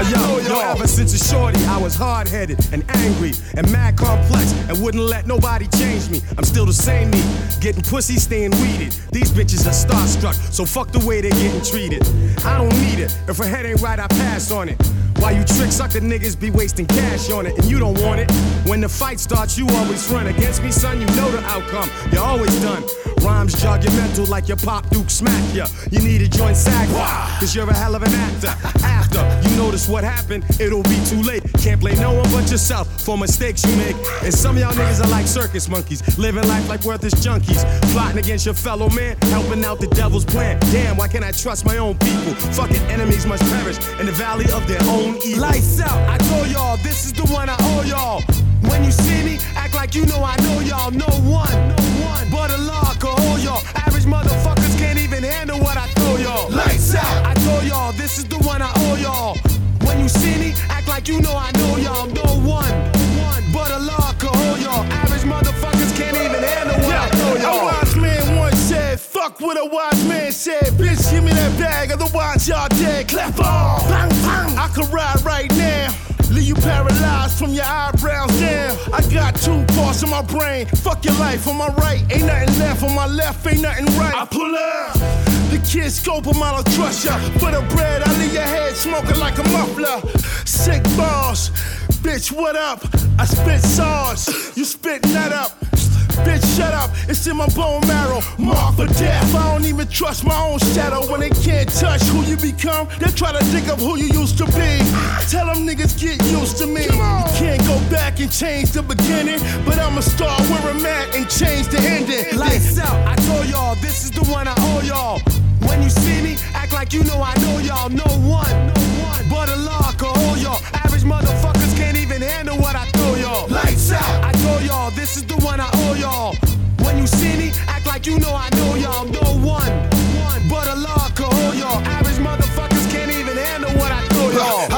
Yo, yo, ever since a shorty, I was hard headed and angry and mad complex and wouldn't let nobody change me. I'm still the same me, getting pussy, staying weeded. These bitches are starstruck, so fuck the way they're getting treated. I don't need it. If her head ain't right, I pass on it. Why you trick sucker niggas be wasting cash on it and you don't want it? When the fight starts, you always run against me, son. You know the outcome. You're always done. Rhymes jog your mental like your pop Duke smack ya. You need a joint sag cause you're a hell of an actor. After you notice what happened, it'll be too late. Can't blame no one but yourself for mistakes you make. And some of y'all niggas are like circus monkeys, living life like worthless junkies. Plotting against your fellow man, helping out the devil's plan. Damn, why can't I trust my own people? Fucking enemies must perish in the valley of their own evil. Lights out, I told y'all, this is the one I owe y'all. When you see me, act like you know I know y'all. No one, but a law can hold y'all. Average motherfuckers can't even handle what I throw y'all. Lights out. I told y'all, this is the one I owe y'all. When you see me, act like you know I know y'all. No one, but a law can hold y'all. Average motherfuckers can't even handle what I throw y'all. A wise man once said, fuck what a wise man said. Bitch, give me that bag, otherwise y'all dead. Clap on. Bang, bang. I could ride right now. Leave you paralyzed from your eyebrows down. I got two parts in my brain. Fuck your life on my right. Ain't nothing left on my left. Ain't nothing right. I pull up. The kids scope 'em, I don't trust ya. For the bread, I leave your head smoking like a muffler. Sick bars. Bitch, what up? I spit sauce. You spit nut up. Bitch, shut up. It's in my bone marrow. Mark for death. I don't even trust my own shadow when they can't touch who you become. They try to dig up who you used to be. Tell them niggas get used to me. You can't go back and change the beginning, but I'ma start where I'm at and change the ending. Lights out, I told y'all, this is the one I owe y'all. When you see me, act like you know I know y'all. No one, but a law can hold y'all. Average motherfuckers can't even handle what I throw y'all. Lights out. I told y'all, this is the one I owe y'all. When you see me, act like you know I know y'all. No one, one, but a law can hold y'all. Average motherfuckers can't even handle what I throw y'all.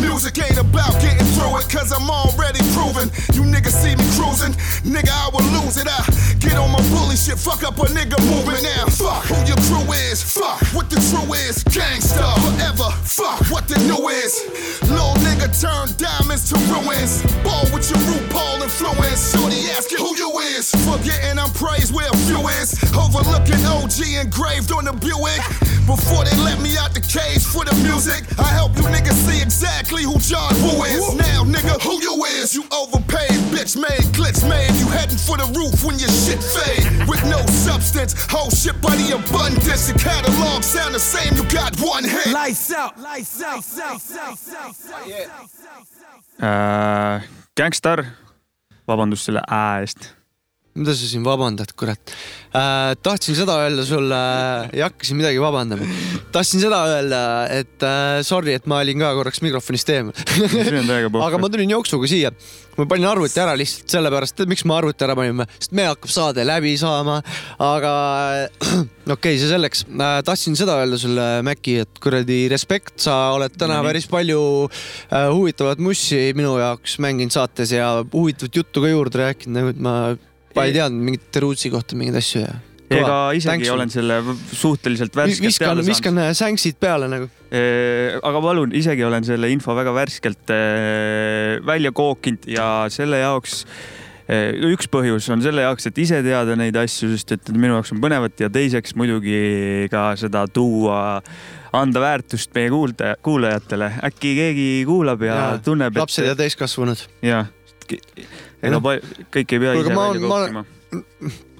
Music, ain't about getting through it, cause I'm already proven. You niggas see me cruising, nigga, I will lose it. I get on my bully shit, fuck up a nigga moving now. Fuck who your crew is, fuck what the true is. Gangsta forever, fuck what the new is. Little nigga turn diamonds to ruins. Ball with your RuPaul influence. Shorty asking who you is. Forgetting I'm praised where a few is. Overlooking OG engraved on the Buick. Before they let me out the cage for the music, I help you niggas exactly who John Woo is. Now, nigga, who you is? You overpaid, bitch made, glitch made. You heading for the roof when your shit fade. With no substance, whole shit by the abundance. The catalog sound the same, you got one hit. Lights out, lights out, lights out, lights out. äh,. Gangstar, vabandust selle ä eest. Mida sa siin vabandad, kurat äh,. tahtsin seda öelda sulle, ei hakka siin midagi vabandama. tahtsin seda öelda, et äh, sorry, et ma olin ka korraks mikrofonist eemal. aga ma tulin jooksuga siia. ma panin arvuti ära lihtsalt sellepärast, et miks me arvuti ära panime, sest me hakkab saade läbi saama. aga okei okay,, see selleks. tahtsin seda öelda sulle, Mäkki, et kuradi respekt, sa oled täna Nonii. päris palju äh, huvitavat mussi minu jaoks mänginud saates ja huvitavat juttu ka juurde rääkinud, nagu et ma, ma ei teadnud mingit Rootsi kohta mingeid asju ja. ega isegi olen selle suhteliselt värskelt viskan, teada viskan äh, sänksid peale nagu. Aga palun, isegi olen selle info väga värskelt välja kookinud ja selle jaoks üks põhjus on selle jaoks, et ise teada neid asju, sest et minu jaoks on põnevad ja teiseks muidugi ka seda tuua, anda väärtust meie kuulda, kuulajatele. äkki keegi kuulab ja, ja tunneb, lapsed ja täiskasvanud. jah, et ega pa- kõik ei pea ise välja olen- ma kokkima.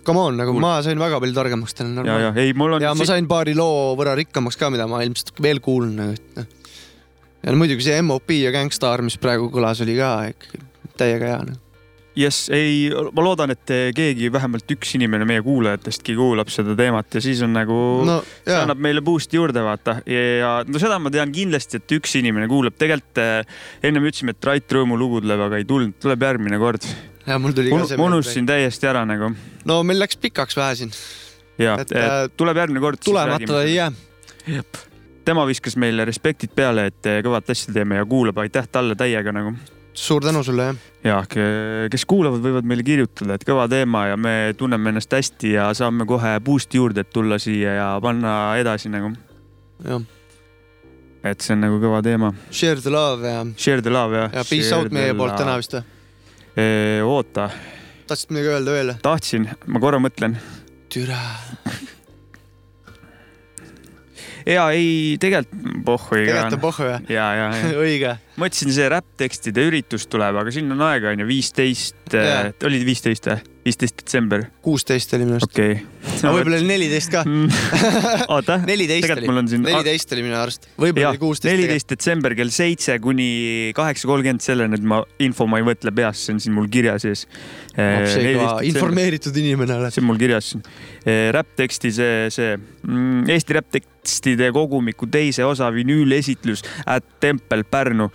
Come on, nagu ma sain väga palju targemaks täna. ja, ja ei, mul on. ja ma sain paari loo võrra rikkamaks ka, mida ma ilmselt veel kuulan nagu, et noh. ja no muidugi see MOP ja Gangstar, mis praegu kõlas, oli ka ikkagi täiega hea noh. jess, ei, ma loodan, et keegi, vähemalt üks inimene meie kuulajatestki kuulab seda teemat ja siis on nagu No, see annab meile boost'i juurde, vaata. ja no seda ma tean kindlasti, et üks inimene kuulab, tegelikult eh, ennem ütlesime, et Rait Rõõmu lugu tuleb, aga ei tulnud, tuleb järgmine kord. ja mul tuli ka see ma unustasin täiesti ära nagu no meil läks pikaks vähe siin. ja Et, äh, tuleb järgmine kord. tulemata ei jää. tema viskas meile respektid peale, et eh, kõvat asja teeme ja kuulab, aitäh talle täiega nagu. Suur tänu sulle jah. ja kes kuulavad, võivad meile kirjutada, et kõva teema ja me tunneme ennast hästi ja saame kohe boost'i juurde, et tulla siia ja panna edasi nagu. jah. et see on nagu kõva teema. Share the love ja. Share the love jah. ja peace out meie poolt täna vist või? oota, tahtsid midagi öelda veel? tahtsin, ma korra mõtlen. türa. ja ei, tegelikult pohhu ei Tegelikult on pohhu, jah? ja, ja, ja õige. mõtlesin, see räpptekstide üritus tuleb, aga sinna on aega onju, viisteist, Jaa. oli viisteist või? viisteist detsember. kuusteist oli minu arust. okei aga võib-olla oli neliteist ka. oota, neliteist oli on, siin neliteist oli minu arust, võib-olla oli kuusteist. neliteist detsember kell seitse kuni kaheksa kolmkümmend, selle nüüd ma, info ma ei mõtle peast, see on siin mul kirja sees. informeeritud inimene oled. see on mul kirjas siin. räppteksti see, see mm, Eesti räpptekstide kogumiku teise osa vinüülesitlus at Tempel Pärnu.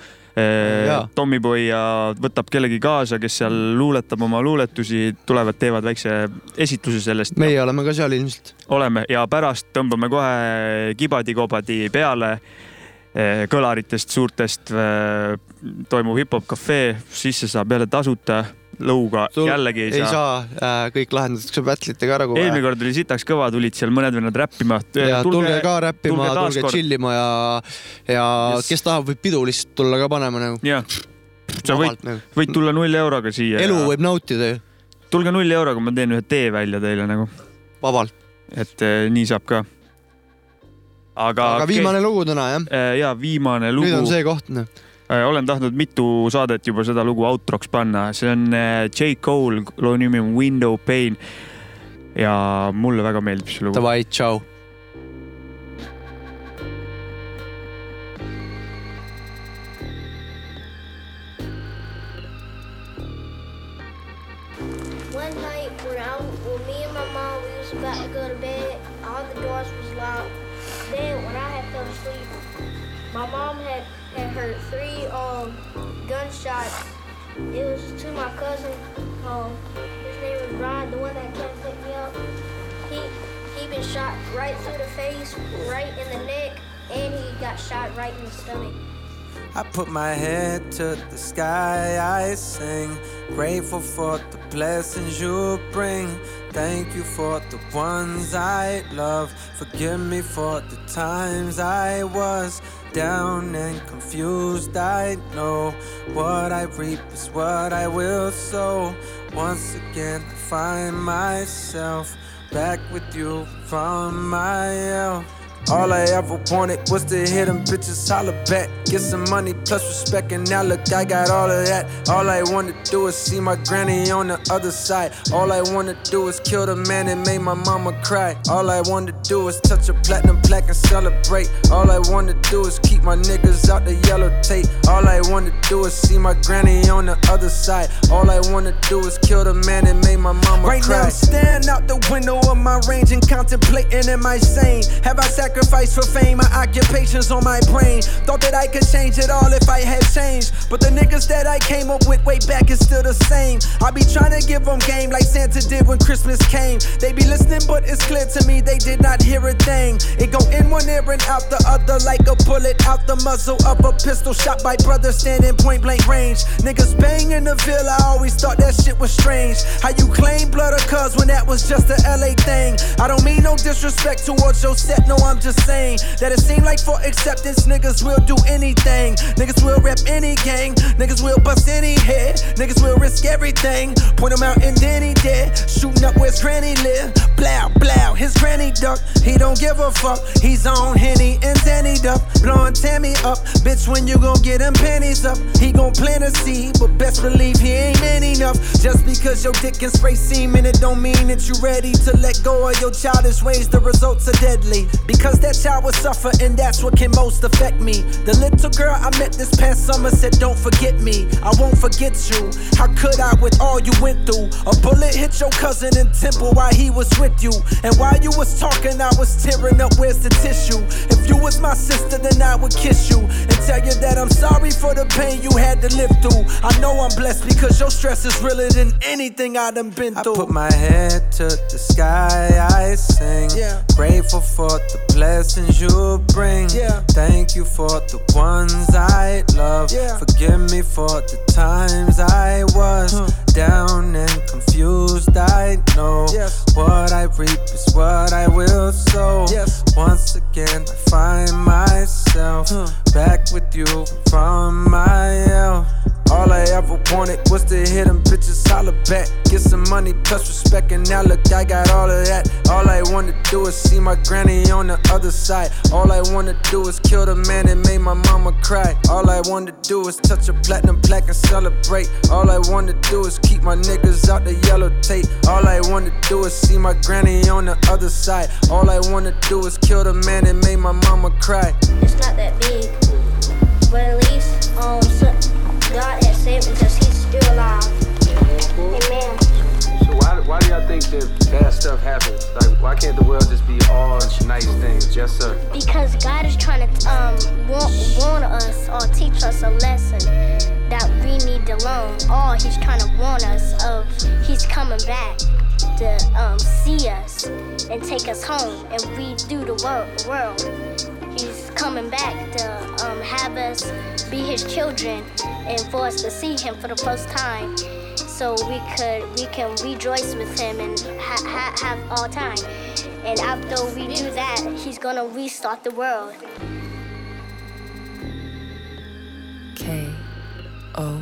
Jaa. Tommyboy ja võtab kellegi kaasa, kes seal luuletab oma luuletusi, tulevad, teevad väikse esitluse sellest. meie oleme ka seal ilmselt. oleme ja pärast tõmbame kohe kibadi-kobadi peale eh, kõlaritest suurtest eh, toimub hip-hop cafe, sisse saab jälle tasuta, lõuga jällegi ei, ei saa, kõik lahendatakse battle'itega ära kogu eelmine kord oli sitaks kõva, tulid seal mõned vennad räppima. ja tulge ka räppima, tulge chill. ima ja, ja Yes. kes tahab, võib pidu lihtsalt tulla ka panema nagu. jah, sa võid, võid tulla null euroga siia. elu võib nautida ju. tulge null euroga, ma teen ühe tee välja teile nagu. vabalt. et eh, nii saab ka. aga. aga viimane lugu täna jah? ja viimane lugu. nüüd on see koht noh. Olen tahtnud mitu saadet juba seda lugu outroks panna, see on eh, J Cole, loo nimi on Window Pane. ja mulle väga meeldib see lugu. Davai, tšau. To my cousin. Um, his name was Ron, the one that came to pick me up. He he been shot right through the face, right in the neck, and he got shot right in the stomach. I put my head to the sky, I sing. Grateful for the blessings you bring. Thank you for the ones I love. Forgive me for the times I was down and confused. I know what I reap is what I will sow. Once again, I find myself back with you from my hell. All I ever wanted was to hear them bitches holler back. Get some money plus respect, and now look, I got all of that. All I wanna do is see my granny on the other side. All I wanna do is kill the man that made my mama cry. All I wanna do is touch a platinum plaque and celebrate. All I wanna do is keep my niggas out the yellow tape. All I wanna do is see my granny on the other side. All I wanna do is kill the man that made my mama Right cry. now, I'm staring out the window of my range and contemplating, am I sane? Have I sacrificed for fame? My occupation's on my brain. Thought that I could change it all if I had changed. But the niggas that I came up with way back is still the same. I be trying to give them game like Santa did when Christmas came. They be listening, but it's clear to me they did not hear a thing. It go in one ear and out the other like a bullet out the muzzle of a pistol shot by brothers standing point blank range. Niggas bang in the Ville, I always thought that shit was strange. How you claim blood or cuz when that was just a LA thing? I don't mean no disrespect towards your set, no, I'm just saying that it seem like for acceptance, niggas will do anything. Niggas will rep any gang, niggas will bust any head, niggas will risk everything. Point him out and then he dead. Shooting up where his granny live. Blow, blow, his granny duck. He don't give a fuck. He's on Henny and Xanny duck. Blowing Tammy up. Bitch, when you gon' get them panties up? He gon' plant a seed, but best believe he ain't man enough. Just because your dick can spray semen, it don't mean that you ready to let go of your childish ways. The results are deadly. Because that child will suffer, and that's what can most affect me. The little girl I met this past summer said, Don't forget me. I won't forget you. How could I with all you went through? A bullet hit your cousin in temple while he was with you. And while you was talking, I was tearing up. Where's the tissue? If you was my sister, then I would kiss you and tell you that I'm sorry for the pain you had to live through. I know I'm blessed because your stress is realer than anything I done been through. I put my head to the sky, I sing. Yeah. Grateful for the blessings you bring. Yeah. Thank you for the ones I love. Yeah. Forgive me for the times I was down and confused. I know Yes. what I reap is what I will sow. Yes. Once again, I find myself back with you from my hell. All I ever wanted was to hit them bitches holler back. Get some money plus respect, and now look, I got all of that. All I wanna do is see my granny on the other side. All I wanna do is kill the man that made my mama cry. All I wanna do is touch a platinum plaque and celebrate. All I wanna do is keep my niggas out the yellow tape. All I wanna do is see my granny on the other side. All I wanna do is kill the man that made my mama cry. It's not that big, but at least um God has saved because He's still alive. Amen. So why, why do y'all think that bad stuff happens? Like, why can't the world just be all nice things? Just uh, Because God is trying to um warn, warn us or teach us a lesson that we need to learn. Or He's trying to warn us of He's coming back to um see us and take us home and redo the world. world. He's coming back to um, have us be His children and for us to see Him for the first time. So we could we can rejoice with him and ha- ha- have all time. And after we do that, he's gonna restart the world. K O